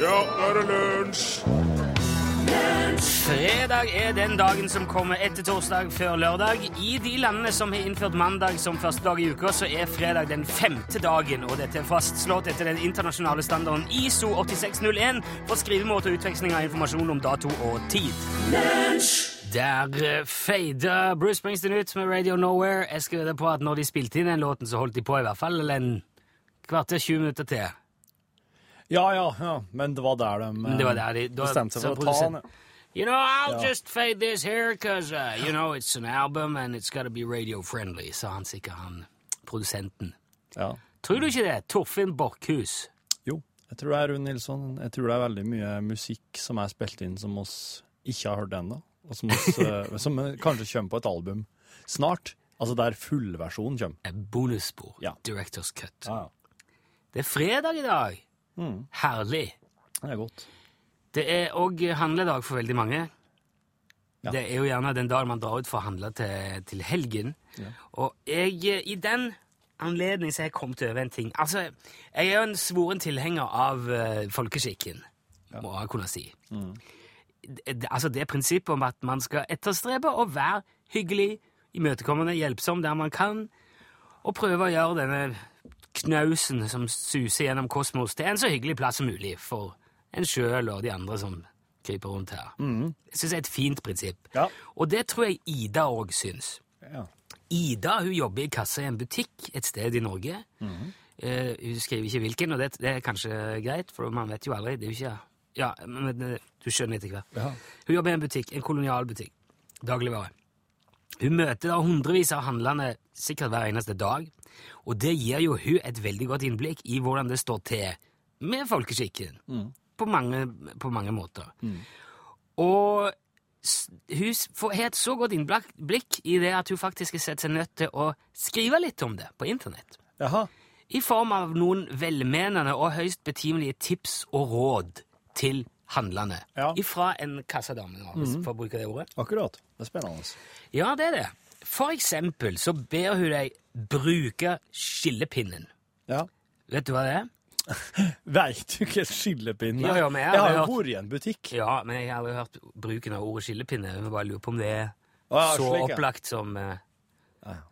Ja, nå er det lunsj! Fredag er den dagen som kommer etter torsdag før lørdag. I de landene som har innført mandag som første dag i uka, så er fredag den femte dagen, og dette er fastslått etter den internasjonale standarden ISO 8601 for skrivemåte og utveksling av informasjon om dato og tid. Der uh, feida Bruce Springsteen ut med Radio Nowhere. Jeg skal vedde på at når de spilte inn den låten, så holdt de på i hvert fall en kvarter 20 minutter til. Ja, ja, ja. Men det var der de det var der de bestemte seg for å ta den. Ja. You know, I'll Ja. just fade this here because, uh, you know, it's an album and it's got to be radio friendly, sa han sikkert, han produsenten. Ja. Tror du ikke det? Torfinn Borchhus. Jo, jeg tror det er Rune Nilsson. Jeg tror det er veldig mye musikk som er spilt inn som oss ikke har hørt ennå, og som, oss, eh, som kanskje kommer på et album snart. Altså der fullversjonen kommer. Et bonusspor. Ja. Director's cut. Ja, ja. Det er fredag i dag. Mm. Herlig. Det er godt. Det er òg handledag for veldig mange. Ja. Det er jo gjerne den dagen man drar ut for å handle til, til helgen. Ja. Og jeg, eh, i den anledning så har jeg kommet over en ting. Altså, jeg er jo en svoren tilhenger av uh, folkeskikken, må jeg kunne si. Mm. det- altså det prinsippet om at man skal etterstrebe å være hyggelig, imøtekommende, hjelpsom der man kan, og prøve å gjøre denne knausen som suser gjennom kosmos, til en så hyggelig plass som mulig for en sjøl og de andre som kryper rundt her. Jeg syns det er et fint prinsipp. Ja. Og det tror jeg Ida òg syns. Ja. Ida hun jobber i kassa i en butikk et sted i Norge. Eh, hun skriver ikke hvilken, og det, det er kanskje greit, for man vet jo aldri. Det er jo ikke Ja, men eh, du skjønner etter hvert. Ja. Hun jobber i en butikk, en kolonialbutikk. Dagligvare. Hun møter da hundrevis av handlende sikkert hver eneste dag, og det gir jo hun et veldig godt innblikk i hvordan det står til med folkeskikken. På, mange, på mange måter. Og hun får har et så godt innblikk i det at hun faktisk har sett seg nødt til å skrive litt om det på internett. Jaha. I form av noen velmenende og høyst betimelige tips og råd til handlende. Ja. Ifra en kassadame, da, hvis for å bruke det ordet. Akkurat. Det er spennende. Ja, det er det. For eksempel så ber hun deg bruke skillepinnen. Ja. Vet du hva det er? Veit du ikke skillepinne er? Ja, ja, jeg jeg har jo hørt- vært i en butikk. Ja, men jeg har aldri hørt bruken av ordet skillepinne. Jeg bare lurer på om det er ja, så slik, ja. opplagt som uh,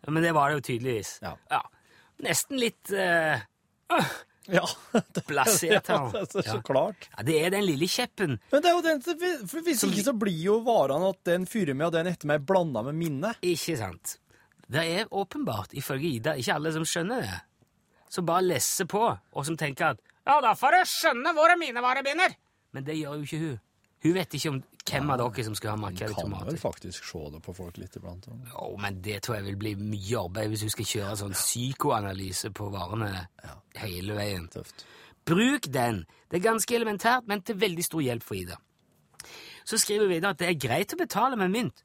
Men det var det jo tydeligvis. Ja. Nesten litt eh, Ja, det, blasert ja, det er så klart. Ja, det er den lille kjeppen. Men det er jo den, for hvis ikke så blir jo varene at den fyrer med og den etter meg blanda med minne. Ikke sant? Det er åpenbart, ifølge Ida, ikke alle som skjønner det. Som bare lesser på, og som tenker at ja, da får jeg skjønne hvor mine varebinder'. Men det gjør jo ikke hun. Hun vet ikke om hvem av dere som skal ha markerte Kan vel faktisk se det på folk litt iblant. Jo, men det tror jeg vil bli mye arbeid hvis hun skal kjøre sånn psykoanalyse på varene hele veien. Tøft. Bruk den. Det er ganske elementært, men til veldig stor hjelp for Ida. Så skriver vi videre at det er greit å betale med mynt,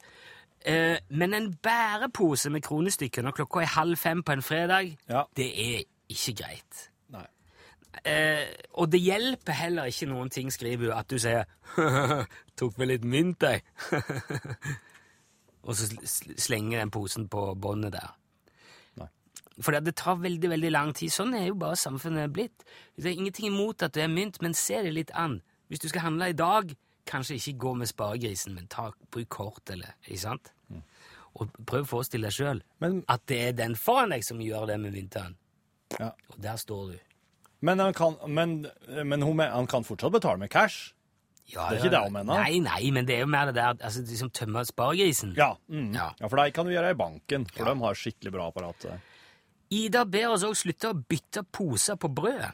eh, men en bærepose med kronestykker når klokka er halv fem på en fredag, Ja. det er ikke greit. Eh, og det hjelper heller ikke noen ting, skriver hun, at du sier 'tok med litt mynt, jeg'. og så sl- sl- slenger den posen på båndet der. For det tar veldig veldig lang tid. Sånn er jo bare samfunnet blitt. Det er ingenting imot at du er mynt, men se det litt an. Hvis du skal handle i dag, kanskje ikke gå med sparegrisen, men ta, bruk kort, eller Ikke sant? Og prøv å forestille deg sjøl at det er den foran deg som gjør det med myntene. ja. Og der står du. Men, han, kan, men, men hun, han kan fortsatt betale med cash? Ja, Det er ikke det hun mener? Nei, nei, men det er jo mer det der altså, liksom tømme sparegrisen. Ja. Mm. Ja. ja. For det kan du gjøre i banken, for de har skikkelig bra apparat. Ida ber oss òg slutte å bytte poser på brødet.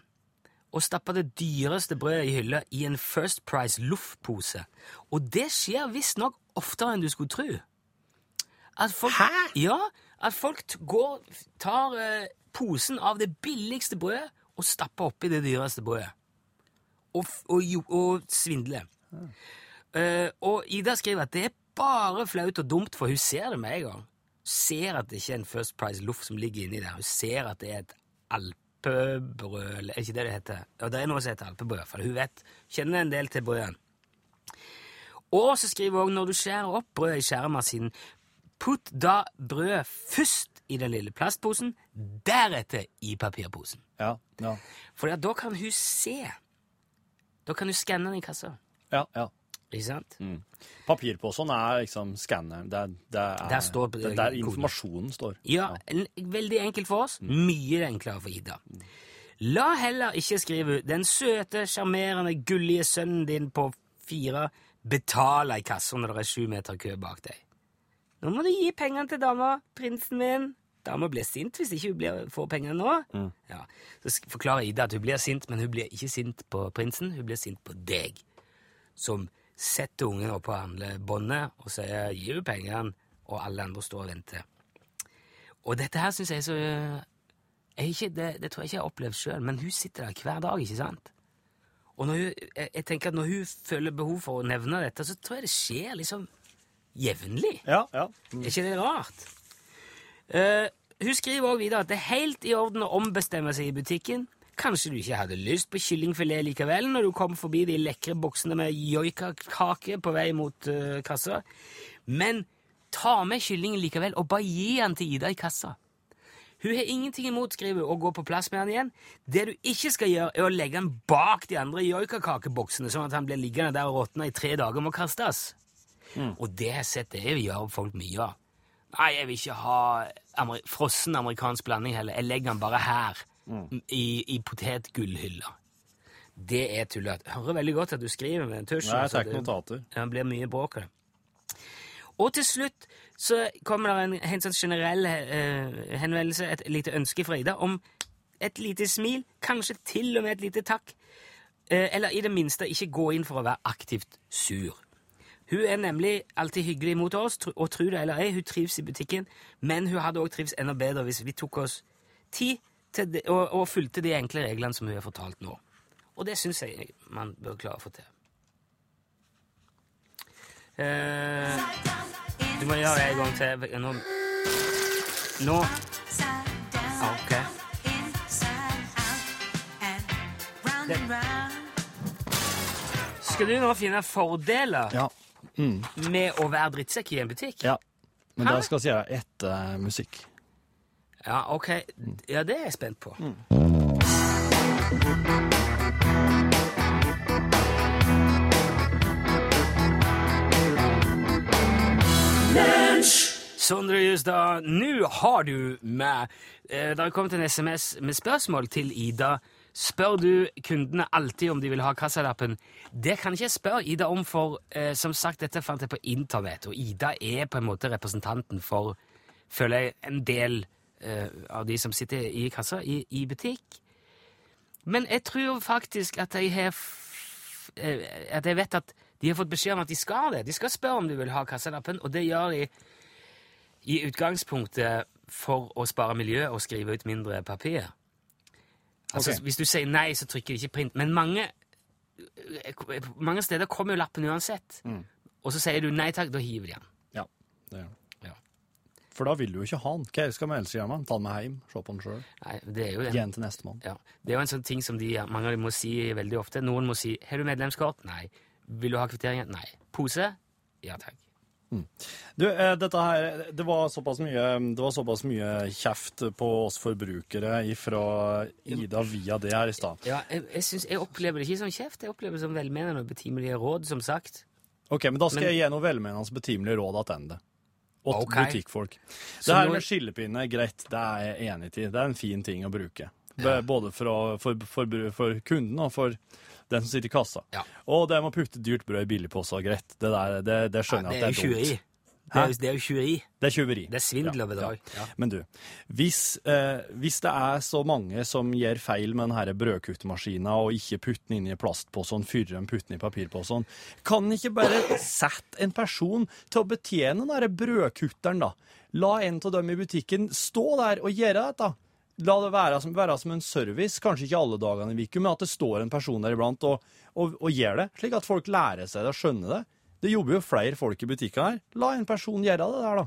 Og stappe det dyreste brødet i hylla i en First Price loffpose. Og det skjer visstnok oftere enn du skulle tro. At folk, Hæ? Ja, at folk går, tar eh, posen av det billigste brødet og stappe oppi det dyreste brødet. Og, og, og, svindle. svindler. Eh, og Ida skriver at det er bare flaut og dumt, for hun ser det med en gang. Hun ser at det ikke er en First Price loff som ligger inni der. Hun ser at det er et alpebrød, eller er ikke det det heter? Ja, det er noe som heter alpebrød, for hun vet, kjenner en del til brødene. Og så skriver hun også når du skjærer opp brødet i skjæremaskinen, putt da brødet først i den lille plastposen, deretter i papirposen. Ja. ja. For da kan hun se Da kan hun skanne den i kassa. Ja, ja. Ikke sant? Papirposen er liksom skanneren. Det, det er Der står det er der informasjonen står. Ja, ja. veldig enkelt for oss. Mye enklere for Ida. La heller ikke skrive ut 'den søte, sjarmerende, gullige sønnen din på fire' betale i kassa når det er sju meter kø bak deg. Nå må du gi pengene til dama, prinsen min. Dama blir sint hvis ikke hun blir, får pengene nå. Ja. Så forklarer Ida at hun blir sint, men hun blir ikke sint på prinsen, hun blir sint på deg. Som setter ungen opp på handlebåndet og sier 'gi henne pengene', og alle andre står og venter. Og dette her syns jeg så jeg ikke, det, det tror jeg ikke jeg har opplevd sjøl, men hun sitter der hver dag, ikke sant? Og når hun, jeg, jeg tenker at når hun føler behov for å nevne dette, så tror jeg det skjer liksom jevnlig. Ja, ja. Er ikke det rart? Uh, hun skriver også videre at det er helt i orden å ombestemme seg i butikken. Kanskje du ikke hadde lyst på kyllingfilet likevel når du kom forbi de lekre boksene med joikakake på vei mot uh, kassa. Men ta med kyllingen likevel, og bare gi den til Ida i kassa. Hun har ingenting imot skriver hun, å gå på plass med han igjen. Det du ikke skal gjøre, er å legge han bak de andre joikakakeboksene, sånn at han blir liggende der og råtne i tre dager og må kastes. Og det har jeg sett det gjør folk mye av. Nei, jeg vil ikke ha amer frossen amerikansk blanding heller. Jeg legger den bare her, i, i potetgullhylla. Det er tullete. Hører veldig godt at du skriver med en tusj. Nei, jeg tar ikke notater. Det blir mye bråk av det. Og til slutt så kommer det en helt sånn generell eh, henvendelse, et lite ønske fra Ida, om et lite smil, kanskje til og med et lite takk. Eh, eller i det minste ikke gå inn for å være aktivt sur. Hun er nemlig alltid hyggelig mot oss, og tro det eller ei, hun trives i butikken, men hun hadde også trivs enda bedre hvis vi tok oss tid det, og, og fulgte de enkle reglene som hun har fortalt nå. Og det syns jeg man bør klare å få til. Uh, du må gjøre det en gang til. Nå, nå Ok. Skal du nå finne fordeler Ja. Med å være drittsekk i en butikk? ja. Men Hæ? det skal vi gjøre etter eh, musikk. Ja, ok. Ja, det er jeg spent på. Sondre Justad, nå har du med eh, Det har kommet en SMS med spørsmål til Ida. Spør du kundene alltid om de vil ha kassalappen? Det kan ikke jeg spørre Ida om, for eh, som sagt, dette fant jeg på internett, og Ida er på en måte representanten for, føler jeg, en del eh, av de som sitter i kassa i, i butikk. Men jeg tror faktisk at jeg har eh, At jeg vet at de har fått beskjed om at de skal det. De skal spørre om du vil ha kassalappen, og det gjør de i utgangspunktet for å spare miljø og skrive ut mindre papir. Altså, okay. Hvis du sier nei, så trykker de ikke print. Men mange, mange steder kommer jo lappen uansett. Og så sier du nei takk, da hiver de den. Ja. Det gjør de. Ja. For da vil du jo ikke ha den. Hva skal vi ellers gjøre med den? Ta den med hjem, se på den sjøl. Gi den til nestemann. Ja. Det er jo en sånn ting som de, mange av de må si veldig ofte. Noen må si 'Har du medlemskort?' Nei. 'Vil du ha kvitteringen?' Nei. 'Pose?' Ja takk. Du, eh, dette her, det var mye, det var såpass mye kjeft på oss forbrukere fra Ida via det her i stad. Ja, jeg, jeg, synes, jeg opplever det ikke som kjeft, jeg opplever det som velmenende og betimelige råd, som sagt. Ok, men da skal Men- jeg gi noe velmenende betimelige råd tilbake. Åt Ok. butikkfolk. Det her med skillepinne greit, det er jeg enig i. Det er en fin ting å bruke. Både for, for, for, for kunden og for den som sitter i kassa. Ja. Og det med å putte dyrt brød i billigpose og greit, det, der, det, det skjønner jeg ja, at det er dumt. Det er, det er jo tjuveri. Det er tjuveri. Det er svindel og bedrag. Ja. Men du, hvis, eh, hvis det er så mange som gjør feil med denne brødkuttemaskina og ikke putter den inn i plastposen, fyrer den, putter den i papirposen, kan ikke bare sette en person til å betjene denne brødkutteren, da? La en av dem i butikken stå der og gjøre dette. La det være som, være som en service, kanskje ikke alle dagene i uka, men at det står en person der iblant og, og, og gjør det, slik at folk lærer seg det og skjønner det. Det jobber jo flere folk i butikken her. La en person gjøre det der, da.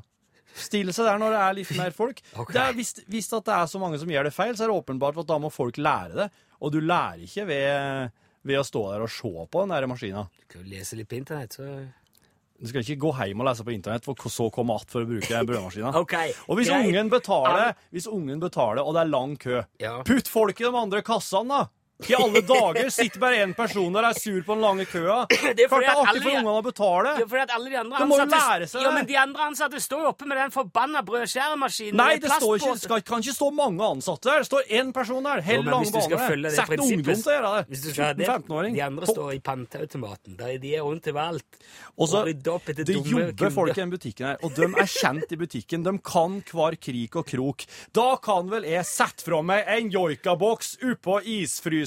Stille seg der når det er litt mer folk. Okay. Hvis, hvis det er så mange som gjør det feil, så er det åpenbart at da må folk lære det. Og du lærer ikke ved, ved å stå der og se på den der maskina. Du kan jo lese litt på internett, så Du skal ikke gå hjem og lese på internett, for så komme att for å bruke brødmaskina. okay, Og hvis greit. ungen betaler, hvis ungen betaler, og det er lang kø, Ja. putt folk i de andre kassene, da! I alle dager sitter bare én person der og er sur på den lange køa. Det er Klart fordi det er artig alle for ungene å betale. Ja, fordi at alle de andre ansatte, må lære seg Ja, men de andre ansatte står jo oppe med den forbanna brødskjæremaskinen. Nei, det står ikke, skal, kan ikke stå mange ansatte der. Det står én person der. Hell men lange baner. det Sett ungdom til å gjøre det. Hvis du skal det, 14-15-åring. De andre står i panteautomaten. De er rundt overalt. Og så, Det jobber folk i den butikken her, og de er kjent i butikken. De kan hver krik og krok. Da kan vel jeg sette fra meg en joikaboks oppå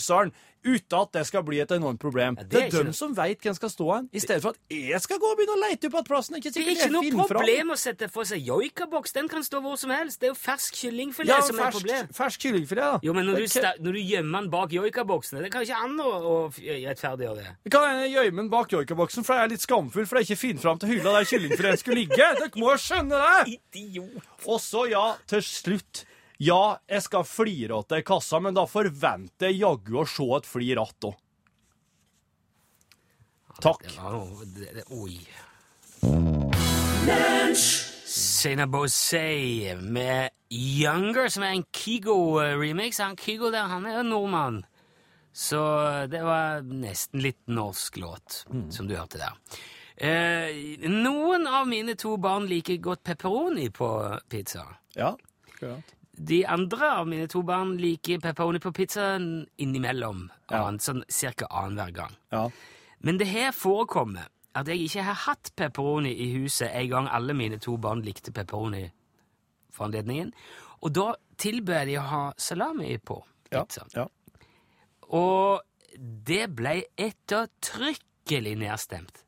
isfryseren uten at det skal bli et enormt problem. det det, er er dem noe- som veit hvem skal stå hen, i stedet for at jeg skal gå og begynne å leite at plassen ikke Det er ikke noe problem problem å sette for seg joikaboks. Den kan stå hvor som helst. Det er jo fersk kyllingfilet Ja, som er et problem. fersk, fersk kyllingfilet, da. Jo, men når du, Det sta- når du gjemmer den bak joikaboksene Det kan jo ikke an å, å rettferdiggjøre det. Jeg kan gjemme den bak joikaboksen, for jeg er litt skamfull for jeg ikke finner fram til hylla der kyllingfileten skulle ligge. Dere må jo skjønne det! Idiot. Og så, ja, til slutt. Ja, jeg skal flire til i kassa, men da forventer jeg jaggu å se et flir att òg. Takk. Det var noe det, det, Oi. Sena Bosei med Younger, som er en Kigo-remix. Han Kigo der, han er jo nordmann. Så det var nesten litt norsk låt, som du hørte der. Eh, noen av mine to barn liker godt pepperoni på pizza. Ja. akkurat. De andre av mine to barn liker pepperoni på pizzaen innimellom, Ja. annen, sånn cirka annenhver gang. Ja. Men det her forekommer at jeg ikke har hatt pepperoni i huset en gang alle mine to barn likte pepperoni for anledningen. Og da tilbød de å ha salami på pizzaen. ja. Og det ble ettertrykkelig nedstemt.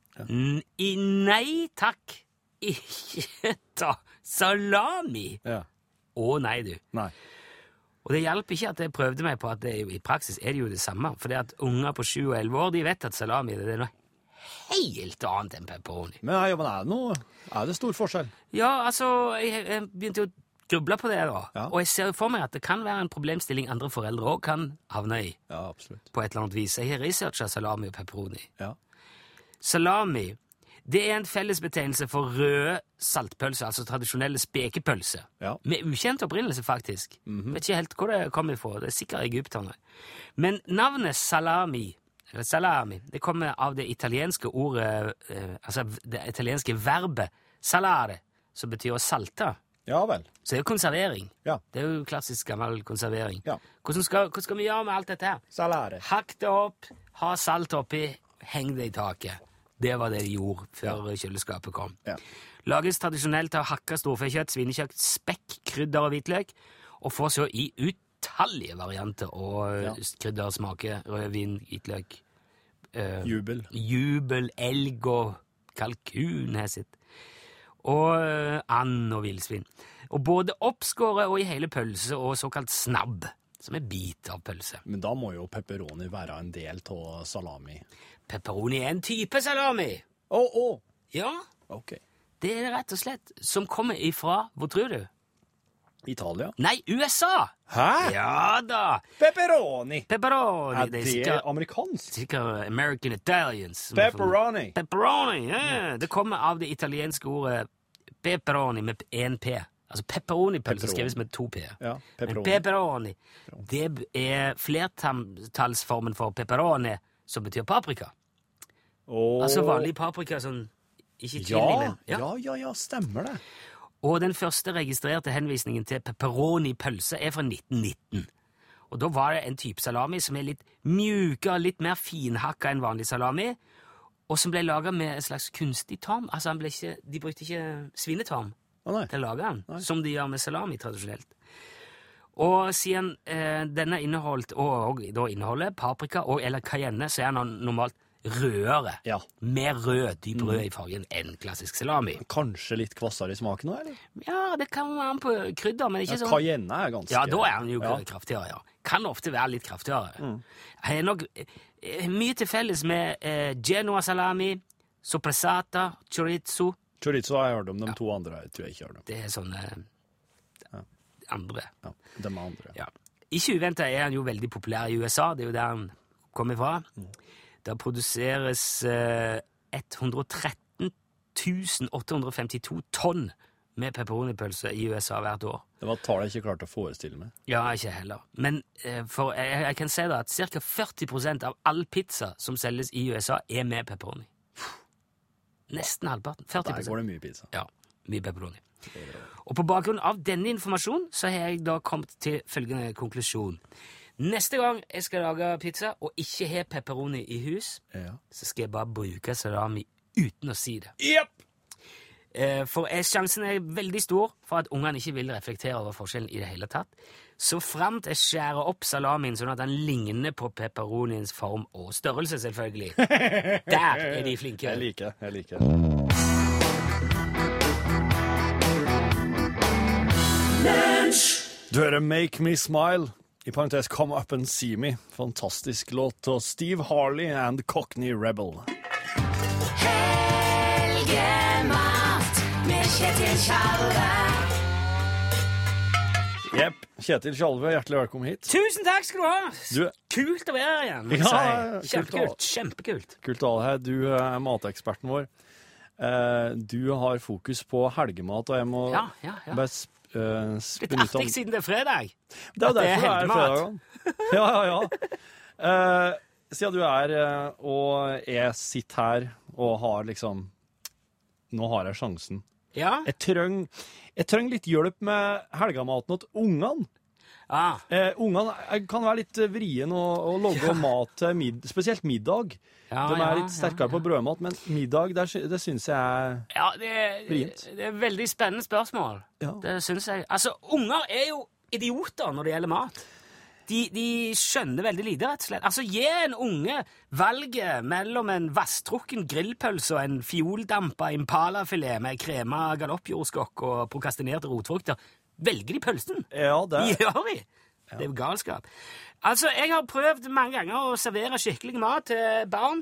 I nei takk, ikke ta salami! ja. Å nei, du. Nei. Og det hjelper ikke at jeg prøvde meg på at det, i praksis er det jo det samme. For det at unger på 7 og 11 år de vet at salami det er noe helt annet enn pepperoni. Men, ja, men er det noe Er det stor forskjell? Ja, altså, jeg, jeg begynte jo å gruble på det, da. Ja. Og jeg ser for meg at det kan være en problemstilling andre foreldre òg kan havne i. Ja, absolutt. på et eller annet vis. Jeg har researcha salami og pepperoni. Ja. Salami det er en fellesbetegnelse for røde saltpølser, altså tradisjonelle spekepølser. Ja. Med ukjent opprinnelse, faktisk. Vet ikke helt hvor det kommer ifra. Det er sikkert egypterne. Men navnet salami, eller salami, det kommer av det italienske ordet eh, Altså det italienske verbet salare, som betyr å salte. ja vel. Så det er jo konservering. Ja. Det er jo klassisk gammel konservering. Ja. Hvordan skal, hvordan skal vi gjøre med alt dette her? Salare. Hakk det opp, ha salt oppi, heng det i taket. Det var det de gjorde før kjøleskapet kom. Ja. Lages tradisjonelt av hakka storfekjøtt, svinekjøtt, spekk, krydder og hvitløk, og får så i utallige varianter og Ja. ja. krydder, smake, rødvin, hvitløk, eh, Jubel. jubel, elg og kalkun har jeg sett. Og eh, and og villsvin. Og både oppskåret og i hele pølse og såkalt snabb, som er bit av pølse. Men da må jo pepperoni være en del av salami. Pepperoni er en type salami. Å, å! Ja, OK. det er det rett og slett. Som kommer ifra, hvor tror du? Italia? Nei, USA! Hæ? Ja da! Pepperoni! Pepperoni. Er det er det sikkert, amerikansk? sikkert American Italians. er Pepperoni. Pepperoni, ja. Det kommer av det italienske ordet pepperoni med én P. Altså pepperoni-pølse Pepperoni. skrives med to P. Ja, Men pepperoni. pepperoni, det er flertallsformen for pepperoni, som betyr paprika. Åh. Altså vanlig paprika, sånn ikke chili, Ja, ja, ja, ja, stemmer det. Og den første registrerte henvisningen til pepperoni-pølse er fra 1919. Og da var det en type salami som er litt mjukere, litt mer finhakka enn vanlig salami, og som ble laga med en slags kunstig tarm. Altså, ikke, de brukte ikke svinetarm oh, til å lage den, som de gjør med salami tradisjonelt. Og siden eh, denne inneholdt, og, og da inneholder paprika og eller cayenne, så er den normalt rødere. Ja. Mer rød, dyp rød i fargen enn klassisk salami. Kanskje litt kvassere i smaken òg, eller? Ja, det kan være på krydder, men ikke Ja, sånn Cayenne er ganske Ja, da er den jo Ja. kraftigere, ja. Kan ofte være litt kraftigere. Jeg har nok eh, mye til felles med eh, Genoa salami, sopressata, chorizo. Chorizo har jeg hørt om, de to andre jeg tror jeg ikke har hørt om. Det er sånne andre. Ja, de andre. Ja. Ikke uventa er han jo veldig populær i USA, det er jo der han kommer fra. Der produseres eh, 113 852 tonn med pepperonipølse i USA hvert år. Det var et tall jeg ikke klarte å forestille meg. Ja, ikke heller. Men eh, for jeg, jeg kan si da at ca. 40% av all pizza som selges i USA, er med pepperoni. Nesten halvparten. 40 Der går det mye pizza. Ja, mye pepperoni. Og på bakgrunn av denne informasjonen så har jeg da kommet til følgende konklusjon. Neste gang jeg skal lage pizza og ikke har pepperoni i hus, Ja. så skal jeg bare bruke salami uten å si det. Yep. Eh, For er sjansen er veldig stor for at ungene ikke vil reflektere over forskjellen i det hele tatt. Så framt jeg skjærer opp salamien sånn at den ligner på pepperoniens form og størrelse, selvfølgelig. Der er de flinke. Jeg liker jeg liker Du hører Make Me Smile. I parentes Come Up and See Me. Fantastisk låt av Steve Harley and Cockney Rebel. Helgemat med Kjetil Tjalve. Jepp. Kjetil Tjalve, hjertelig velkommen hit. Tusen takk skal du ha! Du, Kult å være her igjen. jeg Ja, si. ja, ja, kult å ha. Kjempekult. Kjempekult. kult å ha deg her. Du er mateksperten vår. Eh, Du har fokus på helgemat, og jeg må Ja, ja, ja. bare sp- eh, Litt artig siden det er fredag. Det er jo er derfor det er fredag. Ja, ja, ja. Uh, siden du er uh, og jeg sitter her og har liksom Nå har jeg sjansen. Ja. Jeg trenger litt hjelp med helgamaten til ungene. Ah, Eh, ungene eh, kan være litt vrien å, å ja. mat til mid, spesielt middag. ja, De er litt sterkere på brødmat, men middag, det, det syns jeg er Ja, det, Vrient. det er veldig spennende spørsmål. Det syns jeg. Altså, unger er jo idioter når det gjelder mat. De, de skjønner veldig lite, rett og slett. Altså, Gi en unge valget mellom en vasstrukken grillpølse og en fioldampa impalafilet med krema galoppjordskokk og prokastinerte rotfrukter. Velger de pølsen? Ja, det De gjør de! Det er jo galskap. Altså, Jeg har prøvd mange ganger å servere skikkelig mat til barn.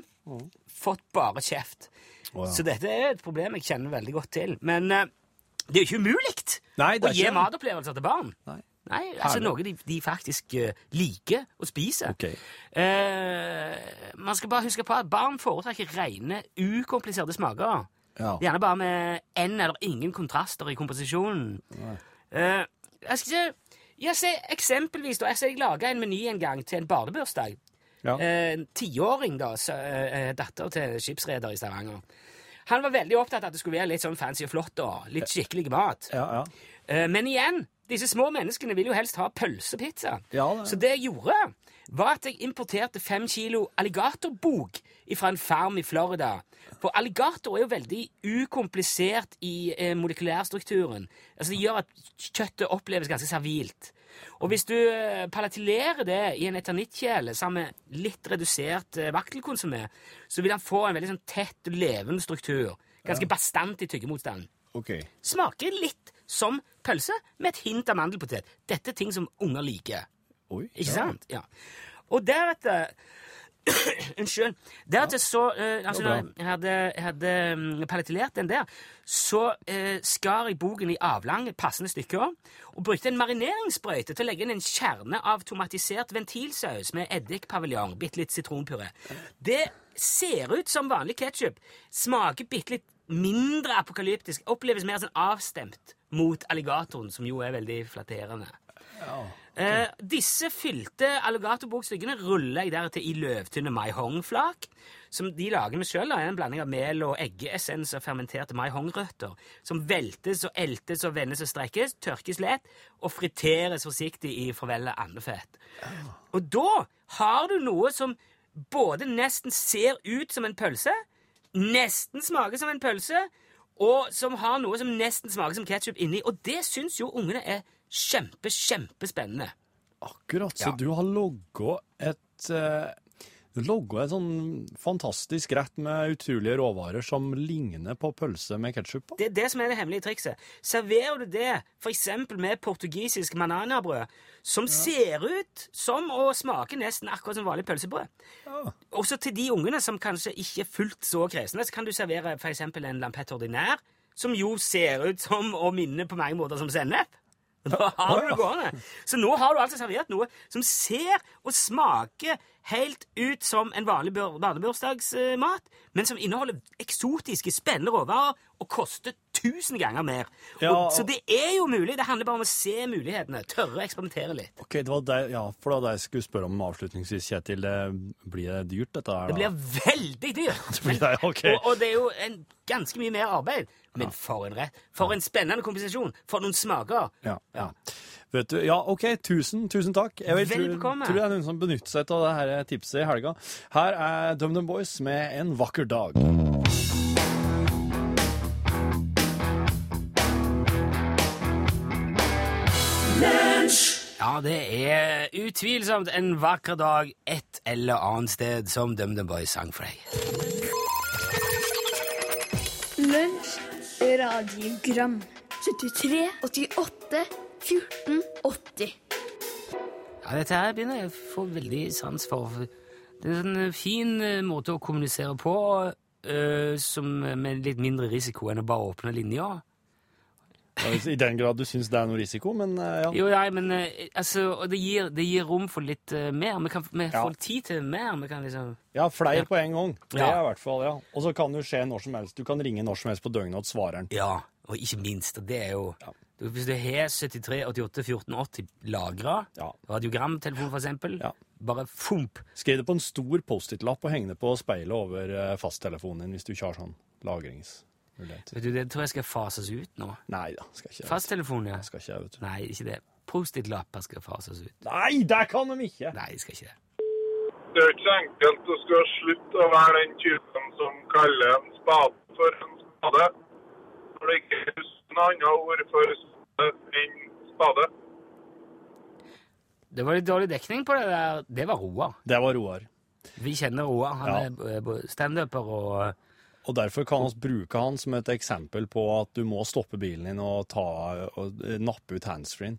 Fått bare kjeft. Oh, ja. Så dette er et problem jeg kjenner veldig godt til. Men uh, det er jo ikke umulig å gi matopplevelser til barn. Nei. Nei, altså Herlig. Noe de, de faktisk uh, liker å spise. OK. Uh, man skal bare huske på at barn foretrekker rene, ukompliserte smaker. Ja. Gjerne bare med en eller ingen kontraster i komposisjonen. Eh, jeg skal ikke jeg ser eksempelvis da, jeg, ser jeg laga en meny en gang til en barnebursdag. Ja. Eh, En tiåring, da, så, eh, datter til skipsreder i Stavanger. Han var veldig opptatt av at det skulle være litt sånn fancy og flott og litt skikkelig mat. Ja, ja. Eh, Men igjen, disse små menneskene vil jo helst ha pølsepizza. Ja, det- Så det jeg gjorde, var at jeg importerte fem kilo alligatorbok fra en farm i Florida. For alligator er jo veldig ukomplisert i eh, molekylærstrukturen. Altså Det gjør at kjøttet oppleves ganske servilt. Og hvis du eh, palatilerer det i en eternittkjele sammen med litt redusert eh, vaktelkonsumé, så vil han få en veldig sånn tett levende struktur. Ganske bastant i tyggemotstand Okay. smaker litt som pølse med et hint av mandelpotet. Dette er ting som unger liker. Oi. Ikke ja. sant? Ja. Og deretter Unnskyld. Deretter så eh, altså, Når jeg hadde, hadde palettilert paletillert den der, så eh, skar jeg boken i avlange, passende stykker og brukte en marineringssprøyte til å legge inn en kjerne av tomatisert ventilsaus med eddikpaviljong, bitte litt sitronpuré. Det ser ut som vanlig ketsjup, smaker bitte litt mindre apokalyptisk, oppleves mer sånn avstemt mot alligatoren, som jo er veldig flatterende. Eh, disse fylte alligatorbokstykkene ruller jeg deretter i løvtynne maihongflak, som de lager med sjøl. En blanding av mel og eggeessens og fermenterte maihongrøtter, som veltes og eltes og vendes og strekkes, tørkes lett og friteres forsiktig i forvellet andefett. Og da har du noe som både nesten ser ut som en pølse, nesten smaker som en pølse, og som har noe som nesten smaker som ketsjup inni. Og det syns jo ungene er kjempe, kjempespennende. Akkurat. Så Ja. du har logga et eh, logga en sånn fantastisk rett med utrolige råvarer som ligner på pølse med ketsjup på? Det er det som er det hemmelige trikset. Serverer du det f.eks. med portugisisk mananabrød, som ser ut som og smaker nesten akkurat som vanlig pølsebrød Ja. Også til de ungene som kanskje ikke er fullt så kresne, så kan du servere f.eks. en lampette ordinær, som jo ser ut som og minner på mange måter som sennep. Da har du det gående. Så nå har du altså servert noe som ser og smaker helt ut som en vanlig bur- barnebursdagsmat, men som inneholder eksotiske, spennende råvarer og koster tusen ganger mer. Ja. Og, så det er jo mulig. Det handler bare om å se mulighetene. Tørre å eksperimentere litt. Ok, det var det, ja, for det det jeg skulle spørre om avslutningsvis, Kjetil. Det, blir det dyrt, dette her? Da? Det blir veldig dyrt. blir det, ok. og, og det er jo en, ganske mye mer arbeid. Men for en rett. For en spennende kompensasjon. For noen smaker. Ja, ja. Vet du, ja, ok, tusen, tusen takk. Jeg vil tro, Velbekomme. tror det er noen som benytter seg av det her tipset i helga. Her er DumDum Boys med En vakker dag. Ja, det er utvilsomt en vakker dag et eller annet sted som DumDum Boys sang for deg. Lunsj, radiogram 73, 88, 14, 80 Ja, dette her begynner jeg å få veldig sans for. Det er en fin eh, måte å kommunisere på, øh, som, med litt mindre risiko enn å bare åpne linja. I den grad du syns det er noe risiko, men eh, ja. Jo, nei, men eh, altså, det gir, det gir rom for litt uh, mer. Vi, kan, vi Ja. får tid til mer. Vi kan liksom Ja, flere på en gang. Det Ja. er i hvert fall, ja. Og så kan det skje når som helst. Du kan ringe når som helst på døgnet og svare den. Ja, og ikke minst, og det er jo du, Hvis du har 73 88 14 80 lagra, Ja. radiogramtelefon for eksempel, Ja. bare fomp. Skriv det på en stor Post-It-lapp og heng det på speilet over fasttelefonen din hvis du ikke har sånn Vet du, Det tror jeg skal fases ut nå. Nei da, skal ikke. Fasttelefon, ja. Skal ikke vet du. Nei, ikke det. Post-it-lapper skal fases ut. Nei, det kan de ikke! Nei, skal ikke det. Det er ikke enkelt å skulle slutte å være den typen som kaller en spade for en spade, når det ikke er noe annet ord for spade enn spade. Det var litt dårlig dekning på det der. Det var Roar. Det var Roar. Vi kjenner Roar. Han Ja. er b- standuper og Og derfor kan vi bruke han som et eksempel på at du må stoppe bilen din og, ta, og nappe ut handsfree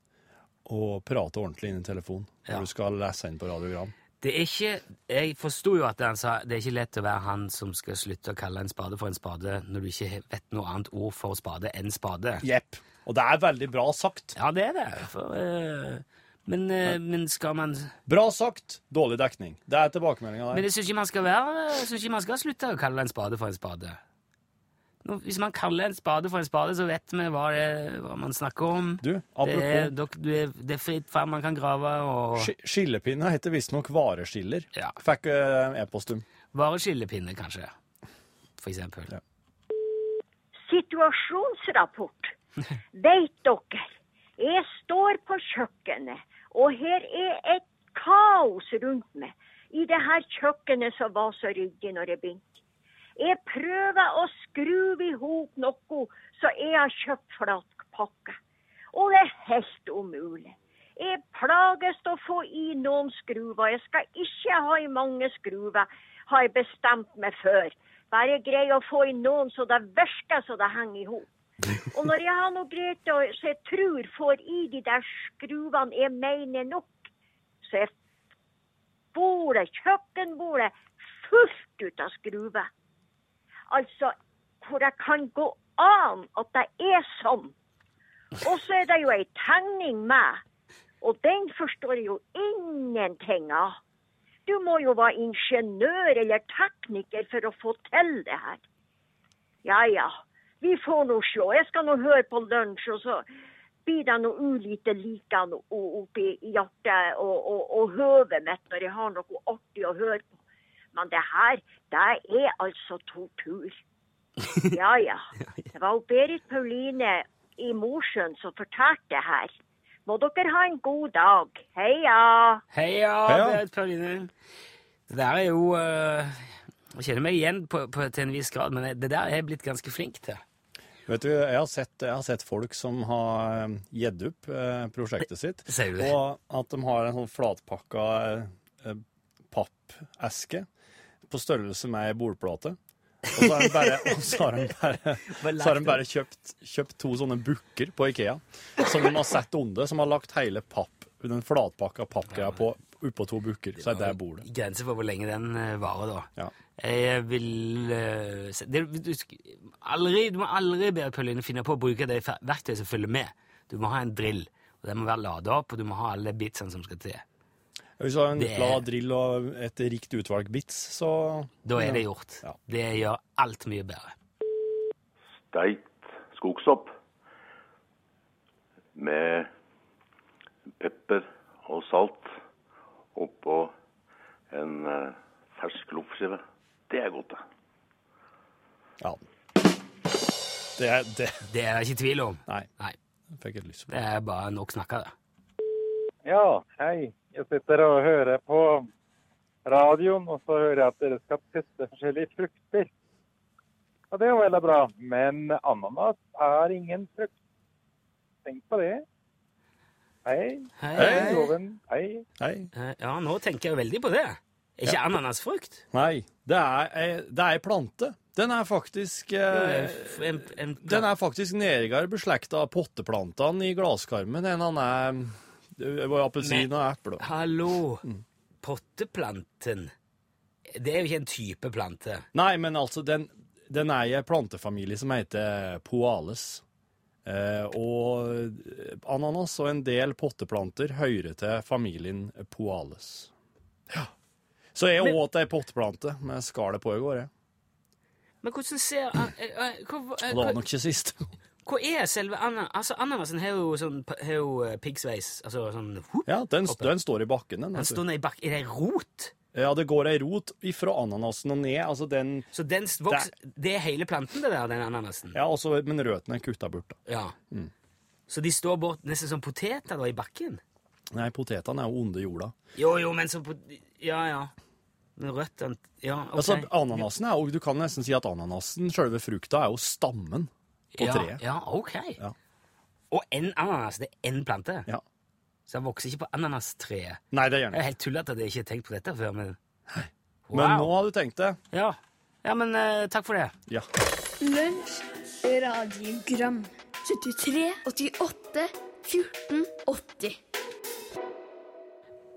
og prate ordentlig inn i telefonen når Ja. du skal lese inn på radiogram. Det er ikke Jeg forsto jo at han sa det er ikke lett å være han som skal slutte å kalle en spade for en spade når du ikke vet noe annet ord for spade enn spade. Jepp. Og det er veldig bra sagt. Ja, det er det. For, eh, men, eh, men skal man Bra sagt, dårlig dekning. Det er tilbakemeldinga Men der. jeg syns ikke man skal være Jeg synes ikke man skal slutte å kalle en spade for en spade. Nå, hvis man kaller en spade for en spade, så vet vi hva, det, hva man snakker om. Du, det, er, dok- du er, det er fritt fram, man kan grave, og sk- Skillepinne heter visstnok vareskiller. Ja. Fikk uh, e-post om. vareskillepinne, kanskje. For eksempel. Ja. Situasjonsrapport. Vet dere, jeg står på kjøkkenet, og her er et kaos rundt meg. I det her kjøkkenet som var så ryddig når jeg begynte. Jeg prøver å skru i hop noe så jeg har kjøpt flatpakke. Og det er helt umulig. Jeg plages til å få i noen skruver. Jeg skal ikke ha i mange skruver, har jeg bestemt meg før. Bare jeg greier å få i noen så det virker så det henger i hop. Og når jeg har noe greit og så jeg tror får i de der skruvene jeg mener nok, så er bordet, kjøkkenbordet, fullt ut av skruver. Altså, hvor jeg kan gå an at det er sånn. Og så er det jo ei tegning med, og den forstår jeg jo ingenting av. Du må jo være ingeniør eller tekniker for å få til det her. Ja ja, vi får nå se. Jeg skal nå høre på lunsj, og så blir det noe ulite likende oppi hjertet og, og, og høvet mitt når jeg har noe artig å høre på. Men det her, det er altså tortur. Ja ja. Det var Berit Pauline i Mosjøen som fortalte det her. Må dere ha en god dag. Heia! Heia, Heia. Berit Pauline. Det der er jo eh, Jeg kjenner meg igjen på, på, til en viss grad, men det der er jeg blitt ganske flink til. Vet du, jeg har sett, jeg har sett folk som har eh, gitt opp eh, prosjektet sitt, Ser du det? og at de har en sånn flatpakka eh, pappeske på størrelse med ei bordplate. Og så har de bare, har de bare, har de bare kjøpt, kjøpt to sånne bukker på Ikea, som de har sett under, som har lagt hele papp, den flatpakka pappgreia på oppå to bukker. Så er det bordet. Grenser for hvor lenge den varer, da. Ja. Jeg vil eh, det, du, aldri, du må aldri be Pauline finne på å bruke det verktøyet som følger med. Du må ha en drill, og den må være lada opp, og du må ha alle bitsene som skal til. Hvis du har en Det glad drill og et rikt utvalg bits, så Da er det gjort. Ja. Det gjør alt mye bedre. Steit skogsopp med pepper og salt oppå en eh, fersk loffskive. Det er godt, det. Ja. Det er det. Det er det ikke tvil om. Nei, Nei, fikk jeg lyst på. det er bare nok snakka, det. Ja, hei. Jeg sitter og hører på radioen, og så hører jeg at dere skal teste forskjellige frukter. Og det er jo veldig bra, men ananas er ingen frukt. Tenk på det. Hei. Hei, Hei, hei. Hei. Hei. Eh, Ja, nå tenker jeg veldig på det. Er ikke ananas frukt? Nei, det er, ei- det er ei plante. Den er faktisk eh, En, en, Den er faktisk nærmere beslekta potteplantene i glasskarmen enn han er var appelsin og eple. Hallo! Potteplanten. Det er jo ikke en type plante. Nei, men altså, den, den er i en plantefamilie som heter poales. Eh, og ananas og en del potteplanter hører til familien poales. Ja. Så jeg Men- åt ei potteplante med skallet på i går, jeg. Men hvordan ser eh, eh, hva, eh, det var nok ikke sist. hva er selve ananas? Altså, ananasen har jo sånn har piggsveis. Altså sånn whoop, Ja, den, den står i bakken, den. Den står ned i bakken. Er det rot? Ja, det går ei rot ifra ananasen og ned. Altså den Så den vokser Det er hele planten, det der, den ananasen? Ja, også, men røttene er kutta bort, da. Ja. Mm. Så de står bort nesten som poteter da, i bakken? Nei, potetene er jo onde i jorda. Jo, jo, men så Ja, ja. Men røttene Ja, OK. Altså, Ananasen er jo, Du kan nesten si at ananasen, selve frukta, er jo stammen på ja, treet. Ja, OK. Ja. Og en ananas, det er én plante? Ja. Så den vokser ikke på ananastreet? Nei, det gjør Det den er ikke. helt tullete at jeg ikke har tenkt på dette før, men Wow. Men nå har du tenkt det. Ja, ja men uh, takk for det. Ja. Lunsj, radiogram 73, 88, 14, 80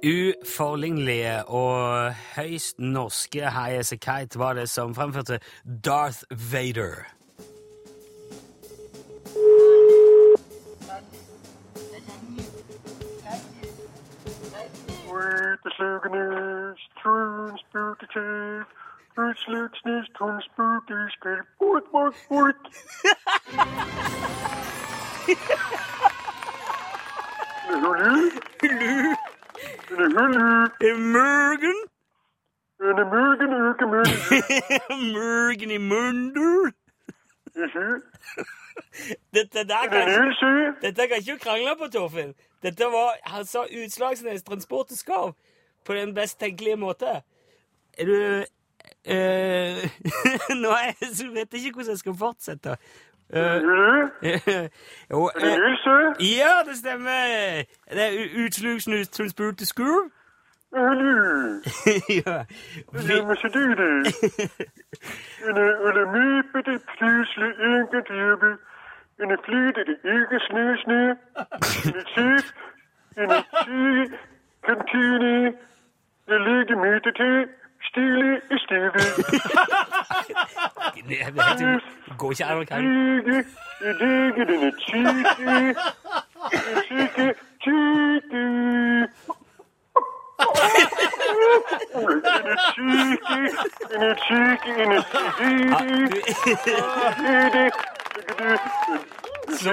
Uforlignelige og høyst norske High A Kite var det som fremførte Darth Vader. Uteslugende, hulu, Mørgen, i mørgen uke mørgen. mørgen i munder. Dette der kan dette kan ikke du krangle på, Torfinn. Dette var Han sa Utslagsnes transport og skarv på den best tenkelige måte. Er du Uh, Nå er vet jeg ikke hvordan jeg skal fortsette. Hulu, jo, uh, ja, det stemmer! Det er u- Utslagsnes transport og school. hulu. ja. Vi, Stille i stille. det, går ikke an å kalle. Så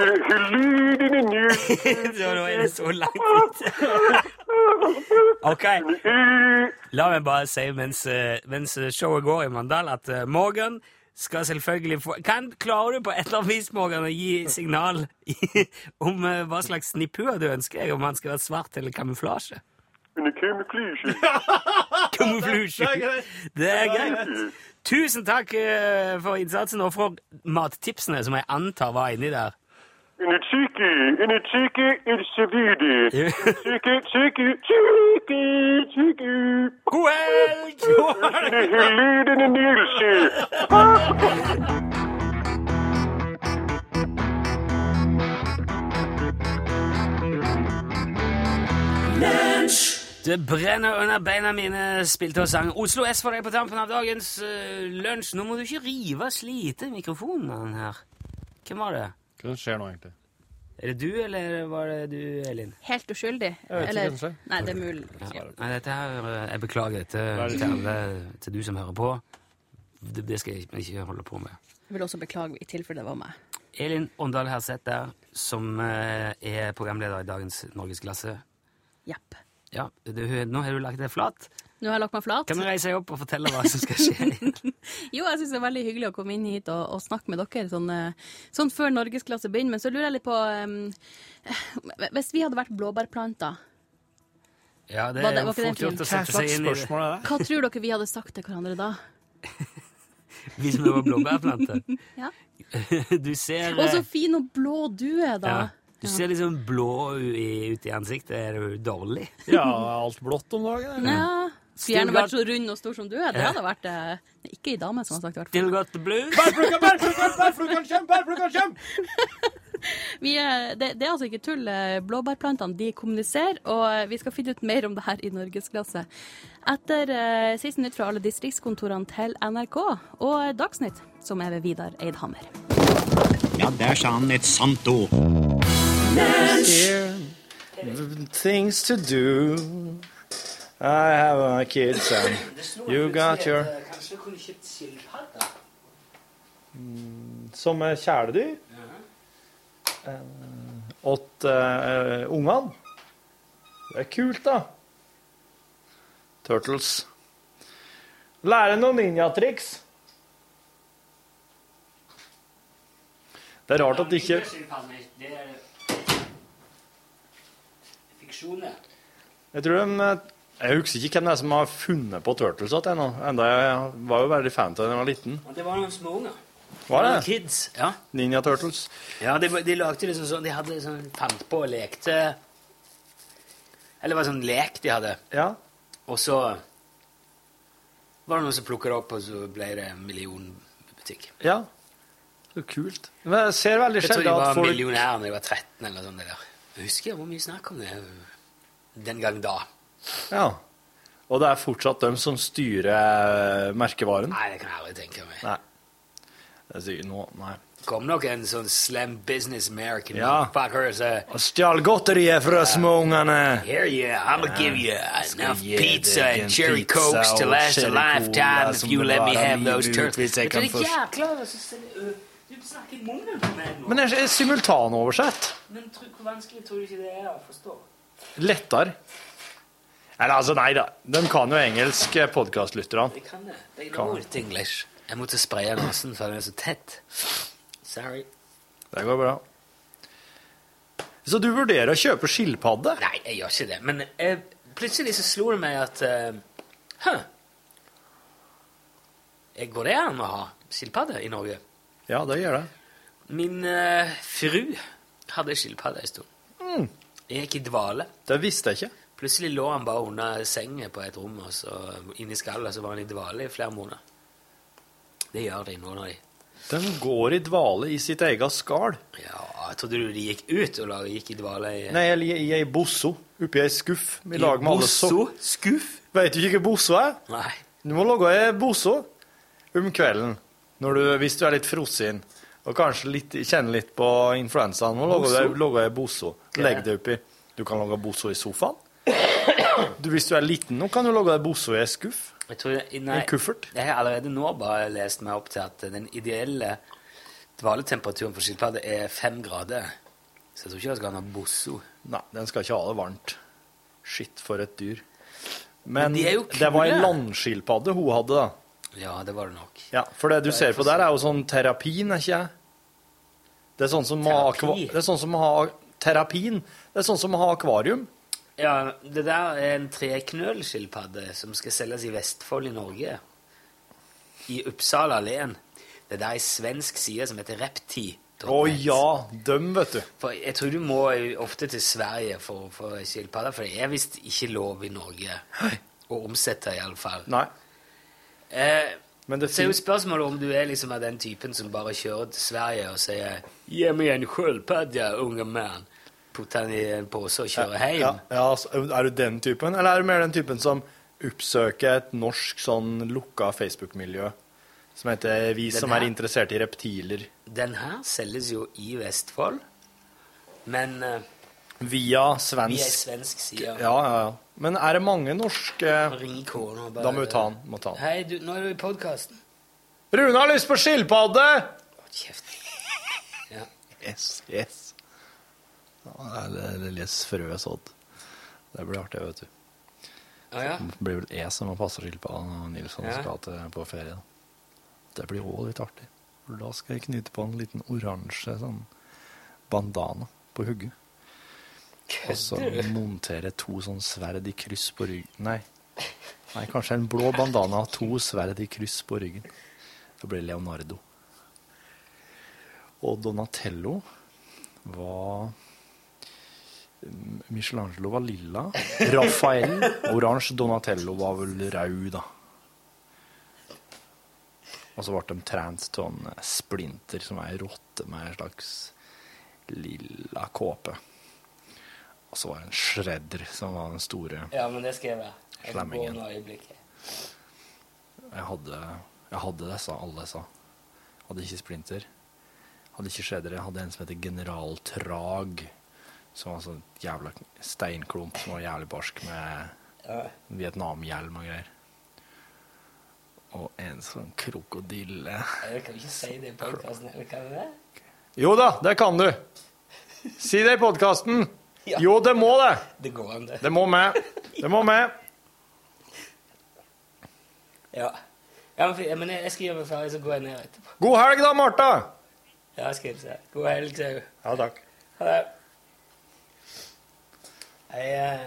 nå er det så langt ut. OK. La meg bare si mens, eh, mens showet går i Mandal, at eh, Morgan skal selvfølgelig få kan, Klarer du på et eller annet vis, Morgan, å gi signal i, om eh, hva slags snipphue du ønsker? Om han skal være svart eller kamuflasje? Kamuflasje. Det er greit. Tusen takk for innsatsen og for mattipsene, som jeg antar var inni der. Tyge, en sevide. Tyge, tyge, tyge, tyge. God helg! Det brenner under beina mine, spilte og sang Oslo S for deg på tampen av dagens uh, lunsj. Nå må du ikke rive og slite mikrofonen her. Hvem var det? Hva skjer nå, egentlig? Er det du, eller var det du, Elin? Helt uskyldig. Jeg vet ikke Eller. Nei, det er mulig. Ja. Nei, dette her, eh, Jeg beklager dette til alle, til du som hører på. Det, det skal jeg ikke holde på med. Jeg vil også beklage i tilfelle det var meg. Elin Åndal Herseth der, som eh, er programleder i dagens Norgesklasse. Jepp. Ja, du, nå har du lagt deg flat. Nå har jeg lagt meg flat. Kan du reise deg opp og fortelle hva som skal skje? Jo, jeg syns det er veldig hyggelig å komme inn hit og, og snakke med dere sånn, eh, sånn før norgesklasse begynner. Men så lurer jeg litt på um, Hvis vi hadde vært blåbærplanter, Ja, det er det fort gjort å sette seg inn i det? hva tror dere vi hadde sagt til hverandre da? Hvis vi var blåbærplanter. Ja. Du ser Og så eh, fin og blå du er, da. ja, Du ser liksom blå u- i- ut i ansiktet. Er du dårlig? Ja, alt blått om dagen. Ja. Skulle gjerne vært så rund og stor som du er. Det hadde vært eh, Ikke ei dame som har sagt i hvert fall. Still got the blues? bærflukken, bærplukka, bærplukka, kjem, bærflukken, kjem! Vi er, det, det er altså ikke tull. eh, Blåbærplantene de kommuniserer, og vi skal finne ut mer om det her i Norgesklasse. Etter eh, siste nytt fra alle distriktskontorene til NRK og Dagsnytt, som er ved Vidar Eidhammer. Ja, der sa han et sant ord. Here, things to do. I have my kids and you got your? Som er kjæledyr. Eh, Åt uh, ungene. Det er kult, da. Turtles. Lære noen ninjatriks. Det er rart at de ikke Det er fiksjon. Jeg tror de eh, Jeg husker ikke hvem det er som har funnet på Turtles ennå. Enda jeg var jo veldig fan av da jeg var liten. Og Det var noen små unger. Var det? Kids, ja. Ninja Turtles. Ja, de, de lagde liksom sånn De hadde liksom fant på og lekte Eller det var sånn lek de hadde. Ja. Og så var det noen som plukka det opp, og så ble det millionbutikk. ja. Så kult. Men jeg ser veldig Jeg tror de var folk millionærer da de var 13 eller sånt. det der. Jeg husker hvor mye snakk om det den gang da. Ja. Og det er fortsatt dem som styrer merkevaren? Nei, det kan jeg aldri tenke meg. Nei. Det er sikkert nå, nei. kom nok en sånn slam business American Ja. fucker og stjal godteriet fra småungene! Here you, I'm gonna give you enough pizza and cherry cokes to last a lifetime if you let me have those jeg kan det er jækla snakker i munnen på meg nå. Men det er simultanoversett. Men tro, hvor vanskelig tror du ikke det er å forstå? Lettere. Eller altså, nei da. De kan jo engelsk, eh, podkastlytterne. De kan det. They Kan. know it English. Jeg måtte spraye nesen for den er så tett. Sorry. Det går bra. Så du vurderer å kjøpe skilpadde? Nei, jeg gjør ikke det. Men eh, plutselig så slo det meg at uh, Hø. Eh, Går det an å ha skilpadde i Norge? Ja, det gjør det. Min eh, fru hadde skilpadde en stund. Mm. Jeg gikk i dvale. Det visste jeg ikke. Plutselig lå han bare under sengen på et rom, og så inni skallet så var han i dvale i flere måneder. Det gjør de, noen av de. Den går i dvale i sitt eget skall. Ja, jeg trodde du de gikk ut og la, gikk i dvale i Nei, eller i i ei bosso oppi ei skuff. I lag med alle sokk. Skuff? Vet du ikke hva bosso er? Nei. Du må lage ei bosso om kvelden du, hvis du er litt frossen og kanskje litt, kjenner litt på influensaen. Må lage Bosso? deg- lage. Legg det oppi. Du kan lage bosso i sofaen. Du, hvis du er liten nå, kan du lage deg bosso i ei skuff. Jeg tror, nei, En kuffert. Jeg har allerede nå bare lest meg opp til at den ideelle dvaletemperaturen for skilpadde er fem grader. Så jeg tror ikke jeg skal ha noe bosso. Nei, den skal ikke ha det varmt. Shit, for et dyr. Men Men, de det var ei landskilpadde hun hadde, da. Ja, det var det nok. Ja, For det du ser på der, er jo sånn terapin, er ikke jeg? Det er sånn som å ha Det sånn terapin. Det er sånn som å ha akvarium. Ja, det der er en treknølskilpadde som skal selges i Vestfold i Norge. I Uppsala len. Det der er ei svensk side som heter Repti. Å ja, dem, vet du. For jeg tror du må ofte til Sverige for å få skilpadde, for det er visst ikke lov i Norge å omsette, i alle fall. Nei. Eh, så er jo spørsmålet om du er liksom av den typen som bare kjører til Sverige og sier 'Gi meg en skjølpadde, unge mann'. Putter den i en pose og kjører hjem. Ja, ja, altså, er du den typen, eller er du mer den typen som oppsøker et norsk sånn lukka Facebook-miljø som heter 'Vi Den som her- er interessert i reptiler'? Den her selges jo i Vestfold, men eh, Via svensk Via svensk side. Ja, ja, ja. Men er det mange norske Ring kona og bare Da må vi ta den. Må ta den. Hei, du, nå er du i podkasten. Rune har lyst på skilpadde! Kjeft. Ja. Yes, yes. Ja, eller les frøet sådd. Det blir artig, vet du. Ah, ja. Det blir vel jeg som må passe skilpadden når Nilsson Ja. skal til, på ferie. Da. Det blir òg litt artig. For da skal jeg knyte på en liten oransje sånn bandana på hugget. Og så montere to sånn sverd i kryss på ryggen. Nei. Nei, kanskje en blå bandana og to sverd i kryss på ryggen. Det blir Leonardo. Og Donatello var Michelangelo var lilla. Raphael oransje. Donatello var vel rød, da. Og så ble de trent av en splinter, som er ei rotte med en slags lilla kåpe. Og så var det en shredder, som var den store Ja, men det skrev jeg får Slemmingen. Jeg hadde, jeg hadde disse, alle disse. Hadde ikke splinter. Hadde ikke shredder. Jeg hadde en som heter General Trag. Som var sånn jævla steinklump som var jævlig barsk med Ja. Vietnam-hjelm og greier. Og en sånn krokodille. Jeg kan ikke si det i podkasten, eller kan jeg det? Jo da, det kan du! Si det i podkasten! Ja. Jo, det må det! Det går an, det. Det må med. Det må med. Ja. ja men, jeg meg ferdig, så går jeg ned etterpå. God helg, da, Martha! Ja, skal jeg si. God helg, sier du. Ja, takk. Ha det. Jeg er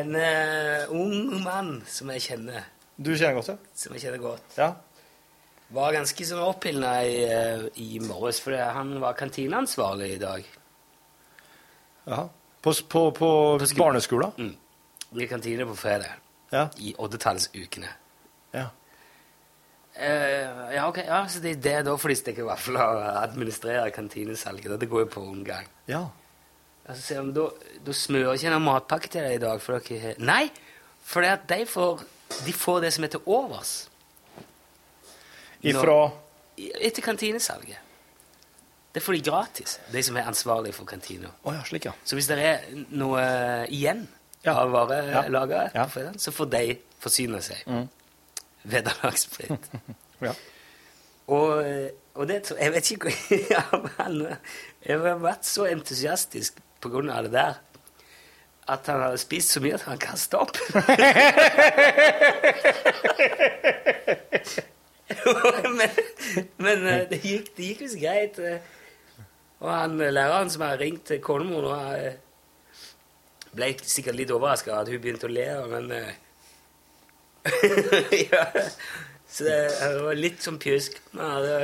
en uh, ung mann som jeg kjenner, Du kjenner godt, ja? som jeg kjenner godt, Ja. var ganske sånn opphilna i, uh, i morges, for han var kantineansvarlig i dag. Ja. På, på, på barneskolen? Mm. I kantine på fredag. Ja. I oddetallsukene. Ja. Uh, ja, ok. Ja, så det er det da for de stikker vafler og administrerer kantinesalget. Det går jo på omgang. Ja. Altså, sier om, da, da smører ikke en matpakke til deg i dag, for dere Nei, for de får, de får det som er til overs. Ifra Etter kantinesalget. Det får de gratis, de som er ansvarlige for kantina. Oh, ja, slik, ja. Så hvis det er noe igjen Ja. av Ja. varelageret, Ja. på så får de forsyne seg. Mm. Vederlagsfritt. Ja. Og, eh, og det Jeg vet ikke han, Jeg har vært så entusiastisk på grunn av det der at han hadde spist så mye at han kasta opp. men men eh, det gikk, det gikk visst greit. Og han eh, læreren som har ringt til konemor nå, eh, ble sikkert litt overraska at hun begynte å le, men eh, ja. Så det, det var litt sånn pjusk. Men han hadde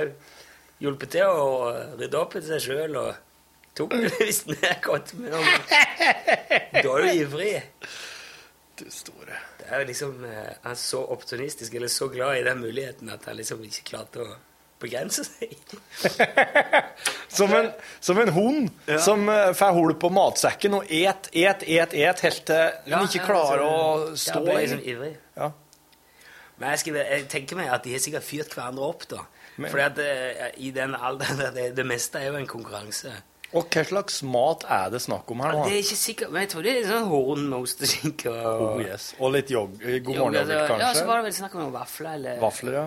hjulpet til å rydde opp etter seg sjøl og tok det visst ned godt. Men da er du ivrig. Du store. Det er jo liksom, Han er så optimistisk, eller så glad i den muligheten, at han liksom ikke klarte å begrense seg. Som en, som en hund Ja. som uh, får hull på matsekken og et, et, et, et helt til Ja, den ikke ja, klarer så- å stå Ja, i. liksom ivrig. Ja. Men jeg, skal, jeg tenker meg at de har sikkert fyrt hverandre opp, da. Men- Fordi at eh, i den alderen der det, det meste er jo en konkurranse. Og hva slags mat er det snakk om her nå? Det er ikke sikkert, men jeg tror det er sånn horn osteskinke og Oh, yes. Og litt jogg, god morgen-yoghurt, kanskje? Ja, så var det vel snakk om vafler, eller Vafler, ja.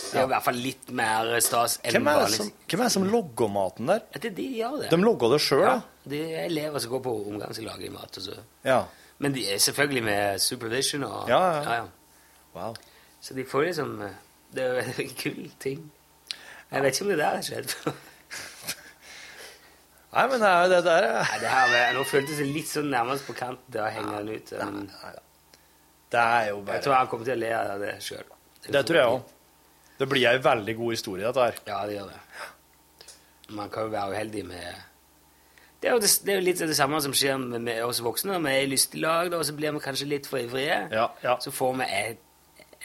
Det er i hvert fall litt mer stas enn Hvem er, det som, hvem er det som logger maten der? Ja, det, de gjør det. De logger det sjøl, ja. da? Det er elever som går på omgangslag i mat. Og så. Ja. Men de er selvfølgelig med supervision. Og, Ja, ja. Wow. Så de får liksom eh, Det er jo en kul ting. Jeg vet ikke om det der har skjedd. Nei, men det er jo det der Nei, det her, Nå føltes det litt sånn nærmest på kant til å henge den ut. Men Det er jo bare jeg tror han kommer til å le av det sjøl. Det tror jeg òg. Det blir ei veldig god historie, dette her. Ja, det gjør det. Man kan jo være uheldig med Det er jo, det, det er jo litt det samme som skjer med, med oss voksne. Vi er i lystig lag, og så blir vi kanskje litt for ivrige. Ja, ja. Så får vi et,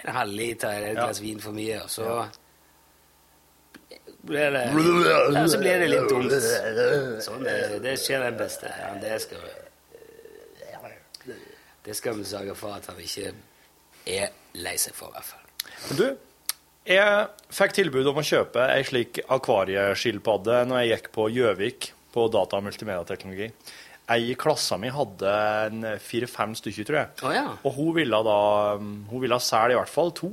en halvliter eller et glass vin for mye, og så blir det ja, Så blir det litt dumt. Sånn, det, det skjer den beste. Ja, det skal vi Det skal vi sørge for at han ikke er lei seg for, i hvert fall. Du, jeg fikk tilbud om å kjøpe ei slik akvarieskilpadde når jeg gikk på Gjøvik på data- og multimediateknologi. Ei i klassa mi hadde en fire-fem stykker, tror jeg. Oh, ja. Og hun ville da hun ville selge i hvert fall to,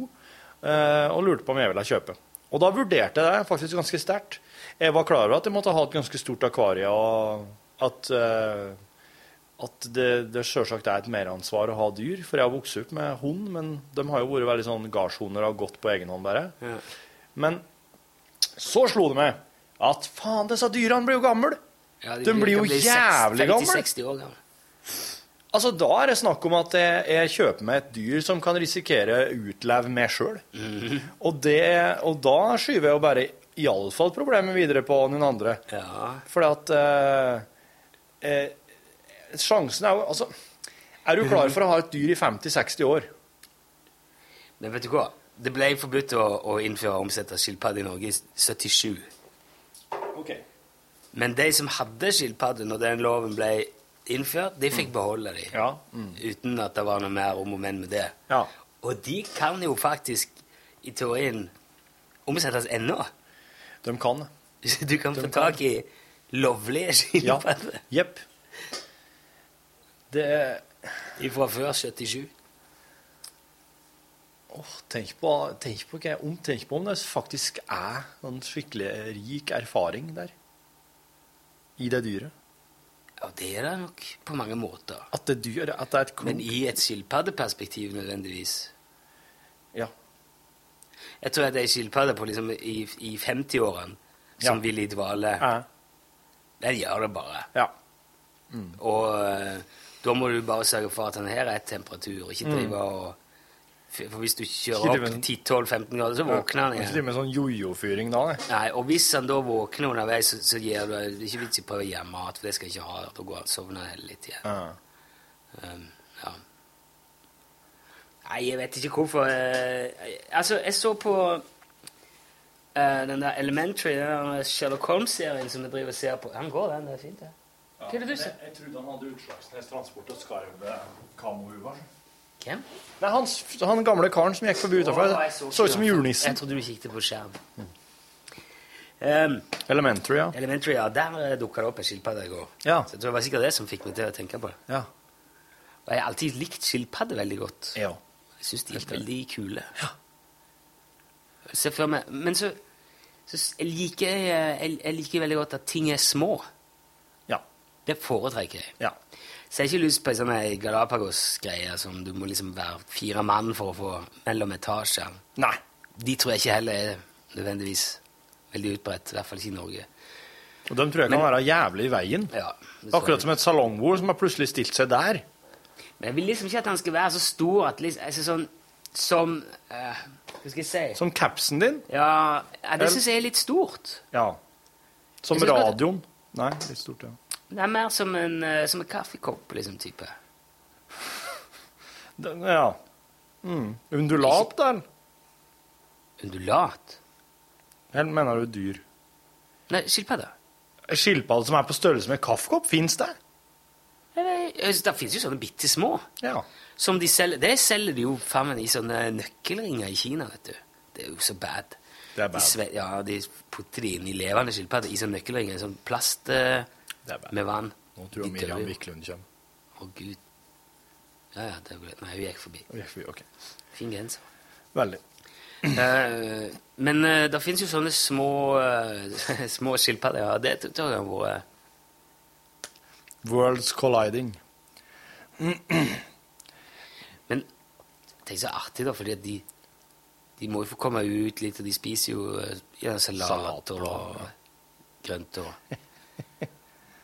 eh, og lurte på om jeg ville kjøpe. Og da vurderte jeg det faktisk ganske sterkt. Jeg var klar over at jeg måtte ha et ganske stort akvarie, og at, eh, at det, det selvsagt er et meransvar å ha dyr. For jeg har vokst opp med hund, men de har jo vært veldig sånn gardshunder og gått på egen hånd bare. Ja. Men så slo det meg at faen, disse dyrene blir jo gamle. Ja, De blir jo bli jævlig gamle. 50-60 år gamle. Altså, Da er det snakk om at jeg, jeg kjøper meg et dyr som kan risikere å utleve meg sjøl. og, og da skyver jeg jo bare iallfall problemet videre på noen andre. Ja. Fordi at eh, eh, Sjansen er jo Altså, er du klar for å ha et dyr i 50-60 år? Men vet du hva? Det ble forbudt å, å innføre og omsette skilpadde i Norge i 77. Ok. Men de som hadde skilpadde når den loven ble innført, de fikk beholde de. Ja. Mm. Uten at det var noe mer om og men med det. Ja. Og de kan jo faktisk i teorien omsettes ennå. De kan. Du kan få tak i lovlige Ja. Jepp. Det er fra før 77. Åh, tenk, på, tenk, på, om, tenk på om det faktisk er en skikkelig rik erfaring der. I det dyret. Ja, det er det nok på mange måter. At det dyr, at det er et Men i et skilpaddeperspektiv nødvendigvis. Ja. Jeg tror at ei skilpadde på liksom i, i 50-årene som Ja. vil i dvale, Ja. den gjør det bare. ja. Og eh, da må du bare sørge for at den her er temperatur, ikke drive og For hvis du kjører Mm. Opp drive 10-12-15 grader, så våkner han Ikke igjen. drive med sånn jojo-fyring da, nei. Nei, og hvis han da våkner underveis, så, så gir du det er ikke vits i å prøve å gjemme mat, for det skal jeg ikke ha. Da går han sovner heller litt igjen. Ja. Um, ja. Nei, jeg vet ikke hvorfor eh, Altså, jeg så på uh, den der Elementary, den der Sherlock Holmes-serien som jeg driver og ser på. Han går, den. Det er fint, det. Hva er det du ser? Jeg trodde han hadde Utslagsnes Transport og Skarv kamohuva. Hvem? Nei, han, han gamle karen som gikk forbi utafor. Jeg Så ut som julenissen. Jeg trodde du kikket på skjerm. Um, Elementary, ja. Elementary, ja. Der uh, dukka det opp en skilpadde i går. Ja. Så jeg tror det var sikkert det som fikk meg til å tenke på det. Ja. Og jeg har alltid likt skilpadder veldig godt. ja. Jeg syns de er veldig kule. Se for meg Men så, så jeg liker jeg, jeg liker veldig godt at ting er små. Det foretrekker jeg. Ja. Så jeg har ikke lyst på en sånn Galapagos-greie som du må liksom være fire mann for å få mellom etasjer. Nei. De tror jeg ikke heller er nødvendigvis veldig utbredt. I hvert fall ikke i Norge. Og de tror jeg kan Men- være jævlig i veien. Ja, Akkurat som et salongbord som har plutselig stilt seg der. Men jeg vil liksom ikke at han skal være så stor at liksom, altså sånn som uh, Hva skal jeg si? Som capsen din. Ja, ja det syns jeg er litt stort. Ja. Som radioen. Nei, litt stort, ja. Det er mer som en, eh, som en kaffekopp, liksom, type. Den, ja. Mm. Undulat, da? Undulat? Eller mener du dyr? Nei, skilpadde. Skilpadde som er på størrelse med kaffekopp, fins det? Det fins jo sånne bitte små. Ja. Som de selger Det selger de jo faen i sånne nøkkelringer i Kina, vet du. Det er jo så bad. Det er bad. De, ja, de putter de inn i levende skilpadder i sånne nøkkelringer. Sånn plast eh, bad. Med vann. Nå tror jeg Miriam. Wiklund kommer. Å, gud. Ja, ja, det ble, Nei, hun gikk forbi. Ok. Fin genser. Veldig. Uh, men uh, det fins jo sånne små uh, små skilpadder. Ja, det tror jeg har vært Worlds colliding. Men tenk så artig, da, fordi at de de må jo få komme ut litt, og de spiser jo ja, salat, og grønt og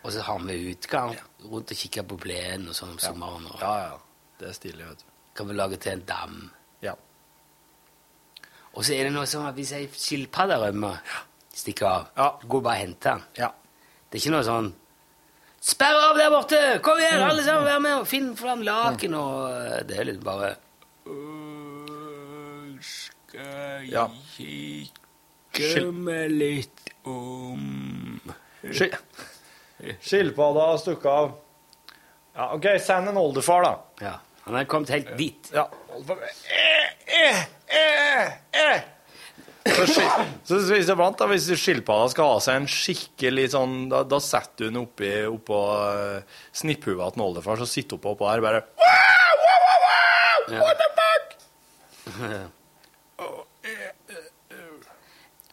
Og så har vi utgang rundt og kikker på plenen og sånn om sommeren. Og Ja, ja. Det er stilig, vet du. kan vi lage til en dam. Ja. Og så er det noe sånn at hvis ei skilpadde rømmer, stikker av, Ja. går bare og henter den. Ja. Det er ikke noe sånn Sperr av der borte! Kom igjen, alle sammen, vær med! og Finn fram laken og eh, Det er litt bare «Øh, Skal Ja. jeg kikke meg litt om Ski- Skilpadda har stukket av. Ja, OK, send en oldefar, da. Ja, han er kommet helt dit. Ja. Eh, eh, eh, eh. Så, så hvis det blant, da, hvis skilpadda skal ha seg en skikkelig sånn Da, da setter du den oppi oppå uh, snipphuet til oldefar, så sitter hun oppå der bare Ja. What the fuck?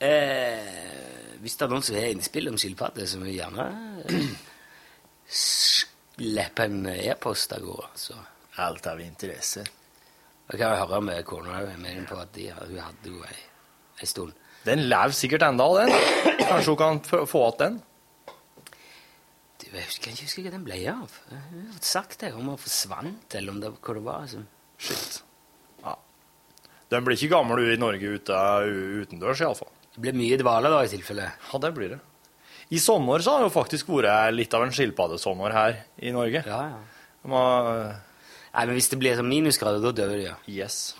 Eh, hvis det er noen som har innspill om skilpadder, så må vi gjerne slippe en e-post av gårde. Så Alt av interesse. jeg kan høre med kona òg. På at de, hun hadde jo ei, ei stund. Den lever sikkert enda, den. Kanskje hun kan få igjen den? Du, jeg husker ikke huske hva den ble av. Hun har sagt det, om hun forsvant, eller om det, hva det var. Altså. Shit. Ja. Den blir ikke gammel i Norge ute, utendørs, iallfall. Det blir mye dvale da, i tilfelle. Ja, det blir det. I sommer så har det jo faktisk vært litt av en skilpaddesommer her i Norge. Ja, ja. Må... Nei, men hvis det blir sånn minusgrader, da dør de, ja. Yes.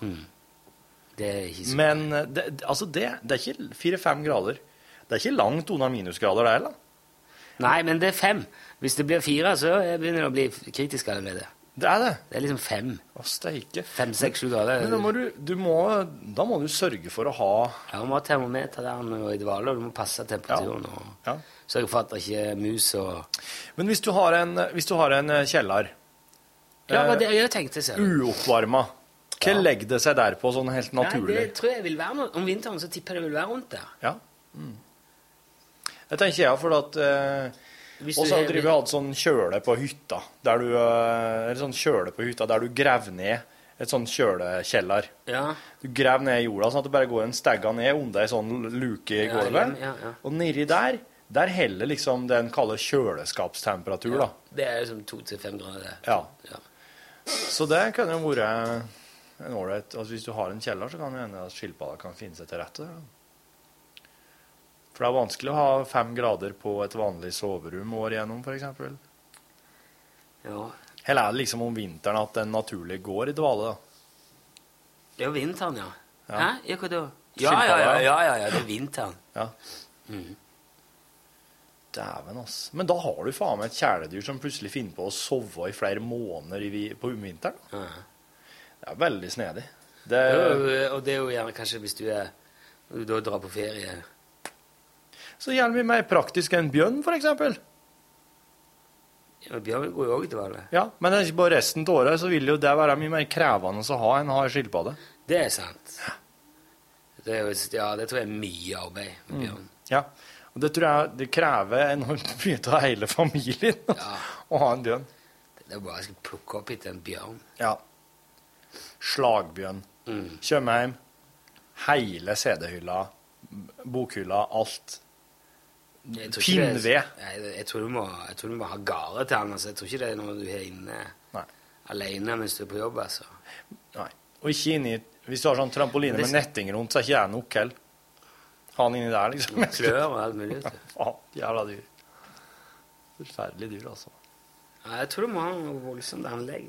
Det er ikke så Men eh, det, altså det, det er ikke fire-fem grader. Det er ikke langt unna minusgrader det da. Nei, men det er fem. Hvis det blir fire, så begynner det å bli kritisk allerede. Det er det. Det er liksom fem. Å, steike. Fem, seks, sju grader. Men da må, du, du må, da må du sørge for å ha Ja, du må ha termometer der og i dvale, og du må passe temperaturen. og Ja. Sørge for at det ikke er mus og Men hvis du har en, du har en eh, kjeller Ja, eh, det jeg tenkte, du. uoppvarma, hva Ja. legger det seg der på sånn helt Nei, naturlig? det tror jeg vil være noe. Om vinteren så tipper jeg det vil være rundt der. Ja. Mm. Det tenker jeg, for at eh, Og så har- driver vi hatt sånn kjøle på hytta, der du eh, Eller sånn kjøle på hytta der du graver ned et sånn kjølekjeller. Ja. Du graver ned i jorda sånn at det bare går en stegga ned under ei sånn luke i gulvet. ja, ja. Og nedi der, der heller liksom det en kaller kjøleskapstemperatur, da. Det er liksom to til fem grader. Ja. Ja. Så det kan jo være en ålreit altså Hvis du har en kjeller, så kan det hende at skilpadda kan finne seg til rette. da. For det er vanskelig å ha fem grader på et vanlig soverom år igjennom, f.eks. Ja. Eller er det liksom om vinteren at den naturlig går i dvale, da? Det er jo vinteren, ja. Ja. Hæ? Ja, hva da? Ja, ja, ja, ja, ja, det er vinteren. Ja. Mm. Dæven, ass. Men da har du faen meg et kjæledyr som plutselig finner på å sove i flere måneder i, på vinteren. Ja. Det er veldig snedig. Det, Og det er jo gjerne kanskje hvis du er du drar på ferie så gjerne mye mer praktisk enn bjørn, eksempel. ja, Bjørn går jo òg til dvale. Ja, men det er ikke bare resten av året så vil jo det være mye mer krevende å ha enn å ha en skilpadde. Det er sant. Det er ja, det tror jeg er mye arbeid med bjørn. Ja, og det tror jeg det krever enormt mye av hele familien Ja. å ha en bjørn. Det er bare å skal plukke opp etter en bjørn. Ja. Slagbjørn. Mm. Kjømme. Hele CD-hylla, bokhylla, alt. Jeg tror ikke det- Pinnved. Nei, jeg tror, du må, jeg må ha gare til han. Altså. Jeg tror ikke det er noe du har inne Nei. alene mens du er på jobb. altså. Nei. Og ikke inni Hvis du har sånn trampoline med netting rundt, så er ikke jeg nok heller. Ha han inni der, liksom. Klør og alt mulig. Faen, jævla dyr. Forferdelig dyr, altså. Ja, jeg tror du må ha noe voldsomt anlegg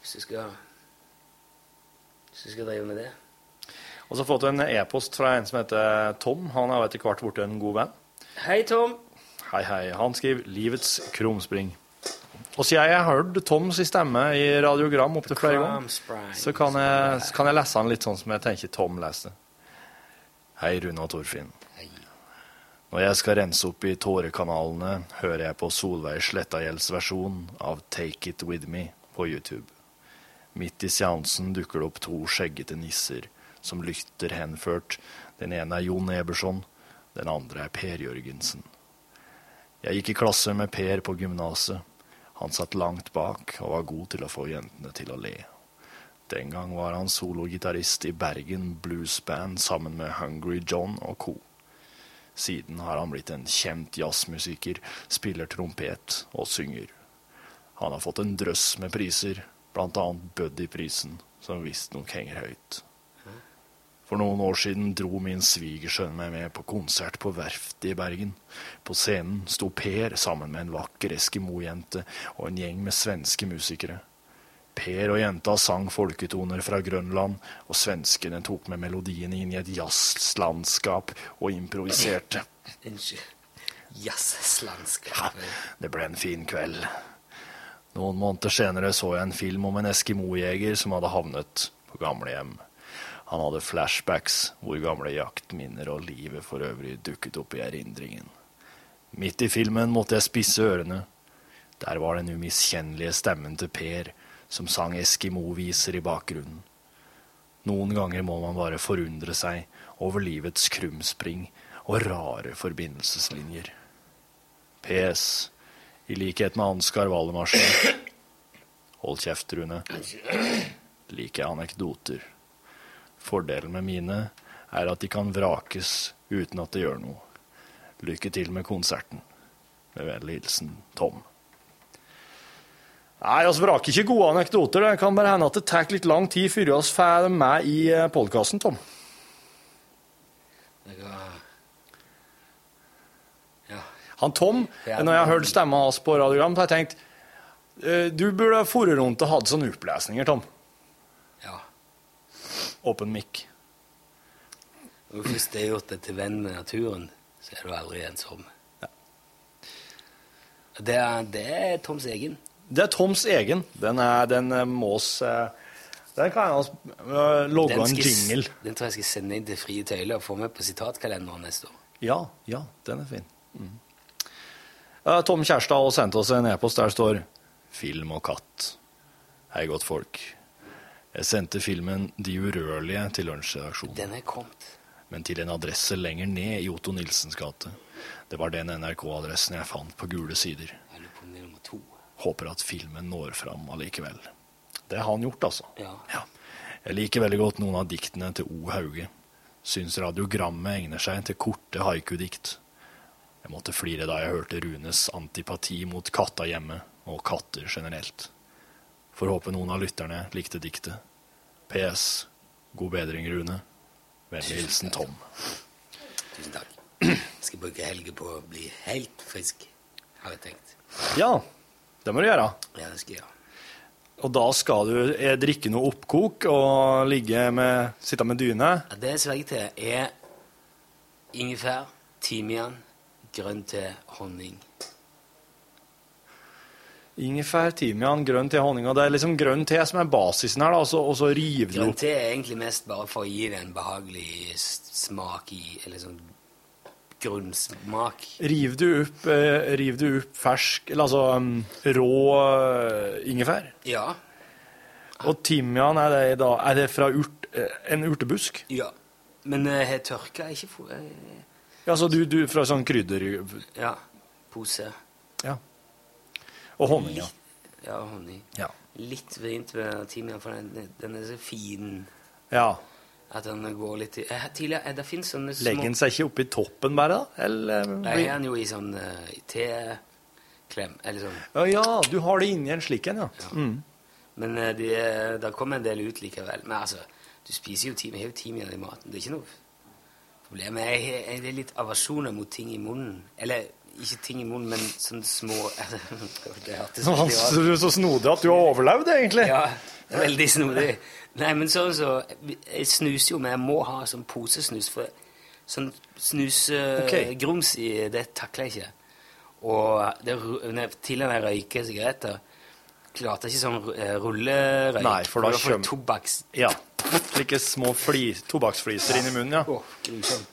hvis du skal Hvis du skal drive med det. Og så har jeg fått en e-post fra en som heter Tom. Han er etter hvert blitt en god venn. Hei, Tom. Hei, hei. Han skriver 'Livets krumspring'. Og siden jeg har hørt Toms stemme i radiogram opptil flere ganger, så kan jeg, så kan jeg lese han litt sånn som jeg tenker Tom leser. Hei, Rune og Torfinn. Hei. Når jeg skal rense opp i tårekanalene, hører jeg på Solveig Slettagjelds versjon av Take It With Me på YouTube. Midt i seansen dukker det opp to skjeggete nisser som lytter henført. Den ene er Jon Eberson, den andre er Per Jørgensen. Jeg gikk i klasse med Per på gymnaset. Han satt langt bak og var god til å få jentene til å le. Den gang var han sologitarist i Bergen Blues Band sammen med Hungry John og co. Siden har han blitt en kjent jazzmusiker, spiller trompet og synger. Han har fått en drøss med priser, annet Buddy-prisen, som visstnok henger høyt. For noen år siden dro min svigersønn meg med på konsert på Verftet i Bergen. På scenen sto Per sammen med en vakker eskimo-jente og en gjeng med svenske musikere. Per og jenta sang folketoner fra Grønland, og svenskene tok med melodiene inn i et jazzlandskap og improviserte. Unnskyld. Jazzlandskap. Ja, det ble en fin kveld. Noen måneder senere så jeg en film om en eskimojeger som hadde havnet på gamlehjem. Han hadde flashbacks hvor gamle jaktminner og livet for øvrig dukket opp i erindringen. Midt i filmen måtte jeg spisse ørene. Der var den umiskjennelige stemmen til Per, som sang eskimo-viser i bakgrunnen. Noen ganger må man bare forundre seg over livets krumspring og rare forbindelseslinjer. PS. I likhet med Ansgar Valdemarsen Hold kjeft, Rune. Liker anekdoter. Fordelen med mine er at de kan vrakes uten at det gjør noe. Lykke til med konserten. Med vennlig hilsen Tom. Nei, vi vraker ikke gode anekdoter. Det kan bare hende at det tar litt lang tid før vi får dem med i podkasten, Tom. Det går Han Tom, Ja. når jeg har hørt stemma hans på radiogram, så har jeg tenkt eh, du burde fore rundt og hatt sånne opplesninger, Tom. Ja. Åpen mic. Når du først har gjort deg til venn med naturen, så er du aldri ensom. Det, er, det er Toms egen. Det er Toms egen. Den er den eh, Mås eh, Den kan jeg også logge en jingle. Den tror jeg skal sende inn til Frie Tøyler og få med på sitatkalenderen neste år. Ja, ja, den er fin. Mm. Eh, Tom Kjærstad har sendt oss en e-post der står 'Film og katt'. Hei, godt folk. Jeg sendte filmen 'De urørlige' til lunsjredaksjonen. Den er kommet. men til en adresse lenger ned i Otto Nilsens gate. Det var den NRK-adressen jeg fant på gule sider. Er. Håper at filmen når fram allikevel. Det har han gjort, altså. Ja. Jeg liker veldig godt noen av diktene til O. Hauge. Syns radiogrammet egner seg til korte haiku-dikt. Jeg måtte flire da jeg hørte Runes antipati mot katta hjemme, og katter generelt. Får håpe noen av lytterne likte diktet. PS. God bedring, Rune. Vennlig hilsen Tom. Tusen takk. Jeg skal bruke helga på å bli helt frisk, har jeg tenkt. Ja, det må du gjøre. Ja, det skal jeg gjøre. Og da skal du eh, drikke noe oppkok og ligge med, sitte med dyne. Ja, Det jeg sverger til, er ingefær, timian, grønn te, honning. Ingefær, timian, grønn te, honning. Det er liksom grønn te som er basisen her, da, og så, og så opp du Grønn te er egentlig mest bare for å gi det en behagelig smak i Eller sånn grunnsmak. Riv du opp, eh, riv du opp fersk, eller altså um, rå eh, ingefær? Ja. Og timian, er det, da, er det fra urt, eh, en urtebusk? ja. Men jeg har tørka ikke for, eh, Ja, så du, du fra sånn krydder... Ja. Pose. Ja. Og honning, ja. Ja, honning. Ja. Litt vrient med timian, for den, den er så fin ja. at den går litt i eh, Tidligere, eh, Det fins sånne små Legger den seg ikke oppi toppen bare, da? Eller, Nei, blir- den jo i sånn uh, teklem, eller sånn. Ja, ja, du har det inni en slik en, ja. Mm. Men uh, det, de kommer en del ut likevel. Men altså, du spiser jo timian, har jo timian i maten. Det er ikke noe problem. Jeg, jeg, det er litt aversjoner mot ting i munnen. Eller ikke ting i munnen, men sånne små Det hørtes Han, du er så snodig at du har overlevd, egentlig. Ja, det er veldig snodig. Nei, men sånn så Jeg snuser jo, men jeg må ha sånn posesnus. For sånn snusgrums i det takler jeg ikke. Og det, tidligere når jeg røyker sigaretter, klarte ikke sånn eh, rullerøyk. Nei, for da får jeg kjøm- tobakks... Ja. Små fli, tobakksfliser i munnen, ja. Åh, grusomt.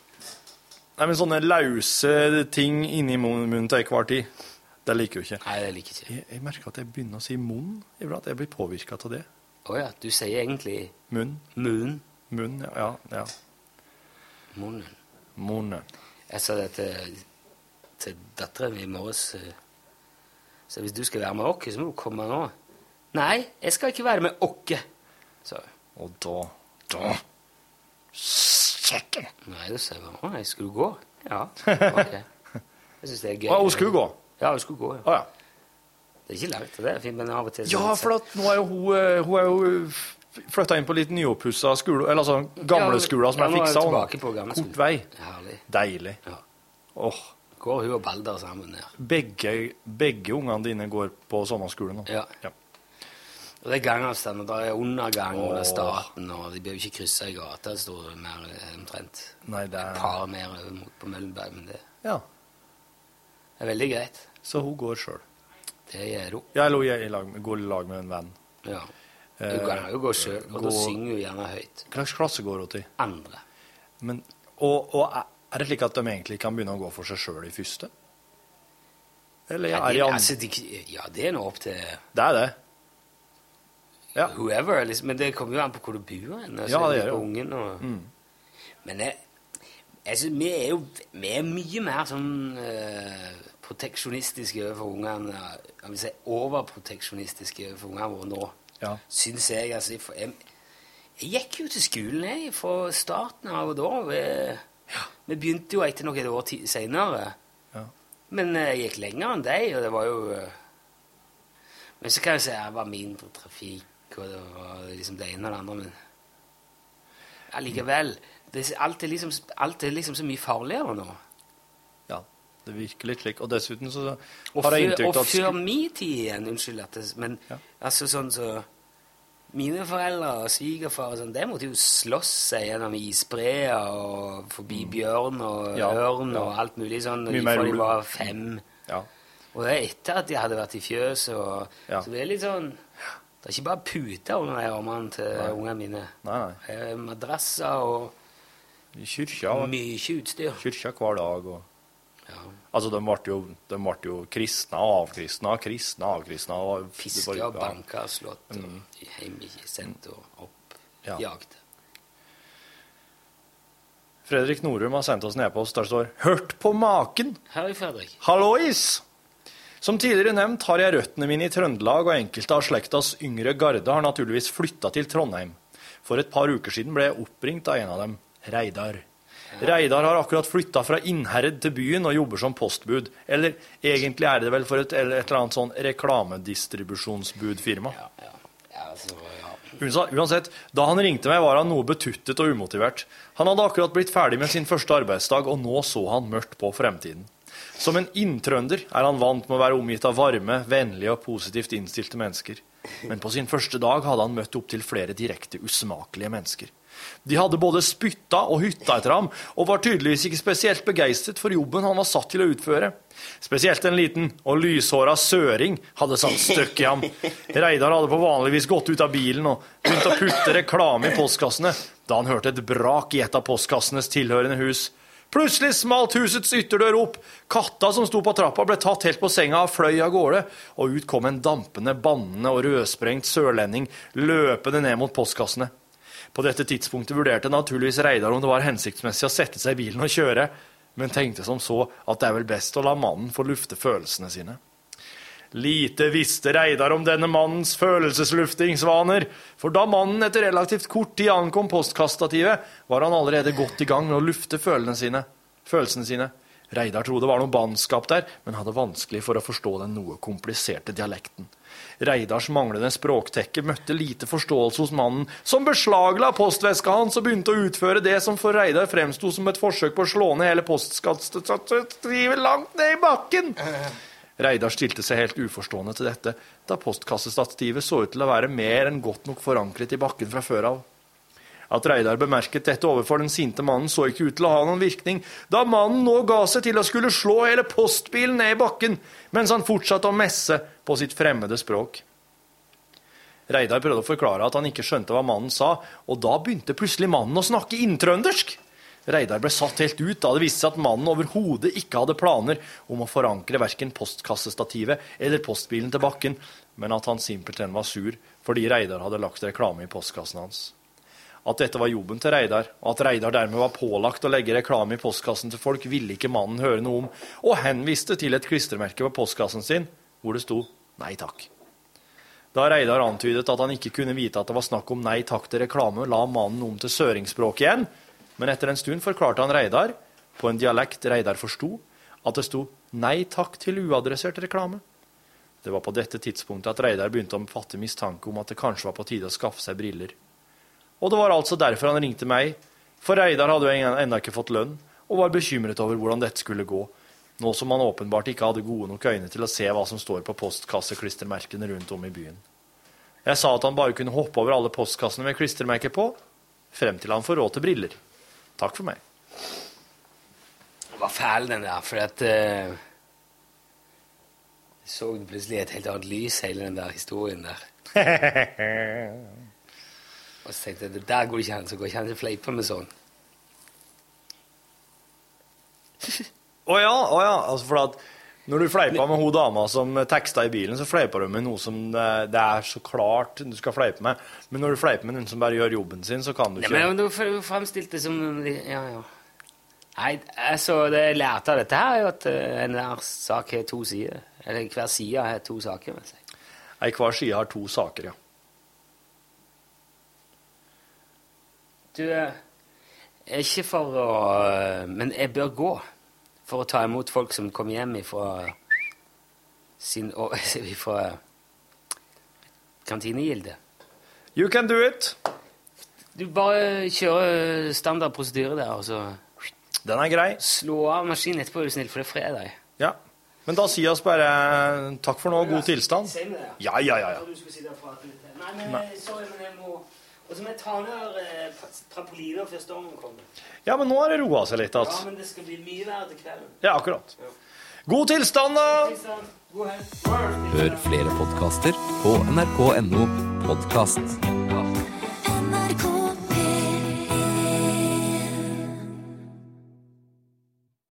Nei, men sånne lause ting inni munnen til enhver tid, det liker jo ikke. Nei, det liker ikke. Jeg, jeg merker at jeg begynner å si munn iblant. Jeg blir påvirka av det. Å ja, du sier egentlig Munn. munn. Munn, ja. ja. Munnen. Munnen. Jeg sa det til, til datteren mi i morges. eh, Så hvis du skal være med oss, så må du komme nå. Nei, jeg skal ikke være med oss, sa hun. Og da Da Søkken! Nei, da sa jeg bare Å nei, skulle du gå? Ja. Ok. Jeg syns det er gøy. Å, hun skulle gå? Ja, hun skulle gå. ja. Å ja. Det er ikke langt, det er fint, men av og til så- Ja, for at nå er jo hun, eh, hun er jo flytta inn på litt nyoppussa skole, eller altså gamle skoler som Ja, er nå er fiksa. og tilbake på gamle Kort skolen. vei. Herlig. Deilig. Ja. Åh, Går hun og Balder sammen her. begge, begge ungene dine går på sommerskole nå. Ja. Ja. Og det er gangavstand, og det er undergang under Åh. staten, og de bør jo ikke krysse i gata, det står det mer omtrent. Nei, det Et er par mer over mot på Møllenberg, men det Ja. er veldig greit. Så hun går sjøl. Det gjør hun. Ja, eller hun lag, går i lag med en venn. Ja. Eh, Hun kan jo gå sjøl, og da synger hun gjerne høyt. Hva slags klasse går hun til? Andre. Men, og, og er- det slik at de egentlig kan begynne å gå for seg sjøl i første? Eller Ja, er det, de andre? altså, de, ja, det er nå opp til Det er det. Whoever. Liksom. Men det kommer jo an på hvor du bor. Altså, Ja, det gjør det. Ungen, og... Mm. Men jeg, jeg synes, vi er jo vi er mye mer sånn uh, proteksjonistiske overfor ungene. Jeg vil si overproteksjonistiske overfor ungene våre nå. Ja. Syns jeg. Altså, jeg, jeg gikk jo til skolen jeg, fra starten av og da. Vi, vi begynte jo etter noen år seinere. Ja. Men eh, jeg gikk lenger enn deg, og det var jo eh, Men så kan jeg si det var mindre trafikk, og det var liksom det ene og det andre, men allikevel det, alt, er liksom, alt er liksom så mye farligere nå. Ja, det virker litt slik. Og dessuten så Og har jeg inntrykk av at før min tid igjen, unnskyld at det, Men altså sånn så Mine foreldre og svigerfar og sånn, de måtte jo slåss seg gjennom isbreer og forbi bjørn og Mm. Ja, ørn ja. og alt mulig sånn Mye fra de var fem. Ja. Og det er etter at de hadde vært i fjøset. Og, Ja. Så det er litt sånn Det er ikke bare puter under de armene til ungene mine. Nei, nei. Er madrasser og kyrkja mye utstyr. kyrkja hver dag. Og... Altså, de ble jo, de ble jo kristne og avkristna, kristne og avkristna. Og Fiska og banka slått og Mm. hjem ikke sendt og opp. Ja. Jagd. Fredrik Norum har sendt oss en e-post der står 'Hørt på maken'. Hei, Fredrik. Hallois! Som tidligere nevnt har jeg røttene mine i Trøndelag, og enkelte av slektas yngre garde har naturligvis flytta til Trondheim. For et par uker siden ble jeg oppringt av en av dem, Reidar. Reidar har akkurat flytta fra Innherred til byen og jobber som postbud. Eller egentlig er det vel for et, eller et eller annet sånn reklamedistribusjonsbudfirma. altså, Unsa- Uansett, da han ringte meg, var han noe betuttet og umotivert. Han hadde akkurat blitt ferdig med sin første arbeidsdag, og nå så han mørkt på fremtiden. Som en inntrønder er han vant med å være omgitt av varme, vennlige og positivt innstilte mennesker. Men på sin første dag hadde han møtt opptil flere direkte usmakelige mennesker. De hadde både spytta og hytta etter ham, og var tydeligvis ikke spesielt begeistret for jobben han var satt til å utføre. Spesielt en liten og lyshåra søring hadde satt støkk i ham. Reidar hadde på vanligvis gått ut av bilen og begynt å putte reklame i postkassene, da han hørte et brak i et av postkassenes tilhørende hus. Plutselig smalt husets ytterdør opp. Katta som sto på trappa, ble tatt helt på senga og fløy av gårde. Og ut kom en dampende, bannende og rødsprengt sørlending løpende ned mot postkassene. På dette tidspunktet vurderte naturligvis Reidar om det var hensiktsmessig å sette seg i bilen og kjøre, men tenkte som så at det er vel best å la mannen få lufte følelsene sine. Lite visste Reidar om denne mannens følelsesluftingsvaner, for da mannen etter relativt kort tid ankom postkastativet, var han allerede godt i gang med å lufte sine. Følelsene sine. Reidar trodde det var noe bannskap der, men hadde vanskelig for å forstå den noe kompliserte dialekten. Reidars manglende språktekke møtte lite forståelse hos mannen, som beslagla postveska hans og begynte å utføre det som for Reidar fremsto som et forsøk på å slå ned hele postkassestativet langt ned i bakken. Reidar stilte seg helt uforstående til dette, da postkassestativet så ut til å være mer enn godt nok forankret i bakken fra før av. At Reidar bemerket dette overfor den sinte mannen, så ikke ut til å ha noen virkning, da mannen nå ga seg til å skulle slå hele postbilen ned i bakken, mens han fortsatte å messe på sitt fremmede språk. Reidar prøvde å forklare at han ikke skjønte hva mannen sa, og da begynte plutselig mannen å snakke inntrøndersk. Reidar ble satt helt ut da det viste seg at mannen overhodet ikke hadde planer om å forankre verken postkassestativet eller postbilen til bakken, men at han simpelthen var sur fordi Reidar hadde lagt reklame i postkassen hans. At dette var jobben til Reidar, og at Reidar dermed var pålagt å legge reklame i postkassen til folk, ville ikke mannen høre noe om, og henviste til et klistremerke på postkassen sin hvor det sto nei takk. Da Reidar antydet at han ikke kunne vite at det var snakk om nei takk til reklame, la mannen om til søringsspråk igjen, men etter en stund forklarte han Reidar, på en dialekt Reidar forsto, at det sto nei takk til uadressert reklame. Det var på dette tidspunktet at Reidar begynte å fatte mistanke om at det kanskje var på tide å skaffe seg briller. Og det var altså derfor han ringte meg, for Reidar hadde jo ennå ikke fått lønn, og var bekymret over hvordan dette skulle gå, nå som han åpenbart ikke hadde gode nok øyne til å se hva som står på postkasseklistremerkene rundt om i byen. Jeg sa at han bare kunne hoppe over alle postkassene med klistremerker på, frem til han får råd til briller. Takk for meg. Det var fæl, den der, for at eh, Jeg så plutselig et helt annet lys, hele den der historien der. Og så tenkte jeg det der går ikke an, så går ikke an å fleipe med sånn. Å ja, oh ja. Altså for at Når du fleipa med hun dama som teksta i bilen, så fleipa du med noe som det, er så klart du skal fleipe med. Men når du fleiper med noen som bare gjør jobben sin, så kan du ikke Nei, men du fremstilte det som Ja, ja. Nei, altså, det jeg lærte av dette her, er jo at eh, enhver sak har to sider. Eller hver side har to saker vil jeg si. Nei, hver side har to saker, ja. Du, eh, ikke for å eh, Men jeg bør gå for å ta imot folk som kom hjem ifra sin ifra kantinegilde. You can do it. Du bare kjører standard prosedyre der, og så Den er grei. slå av maskinen etterpå, er du snill, for det er fredag. Ja. Men da sier vi bare takk for nå, god tilstand. Ja, ja, ja. ja. Nei, men eh, sorry, men jeg må Og så må jeg ta ned eh, trampoliner før stormen kommer. Ja, men nå har det roa seg litt Ja, men det skal bli mye verre til kvelden. Ja, akkurat. God tilstand, da! God helg. Hør flere podkaster på nrk.no podkast.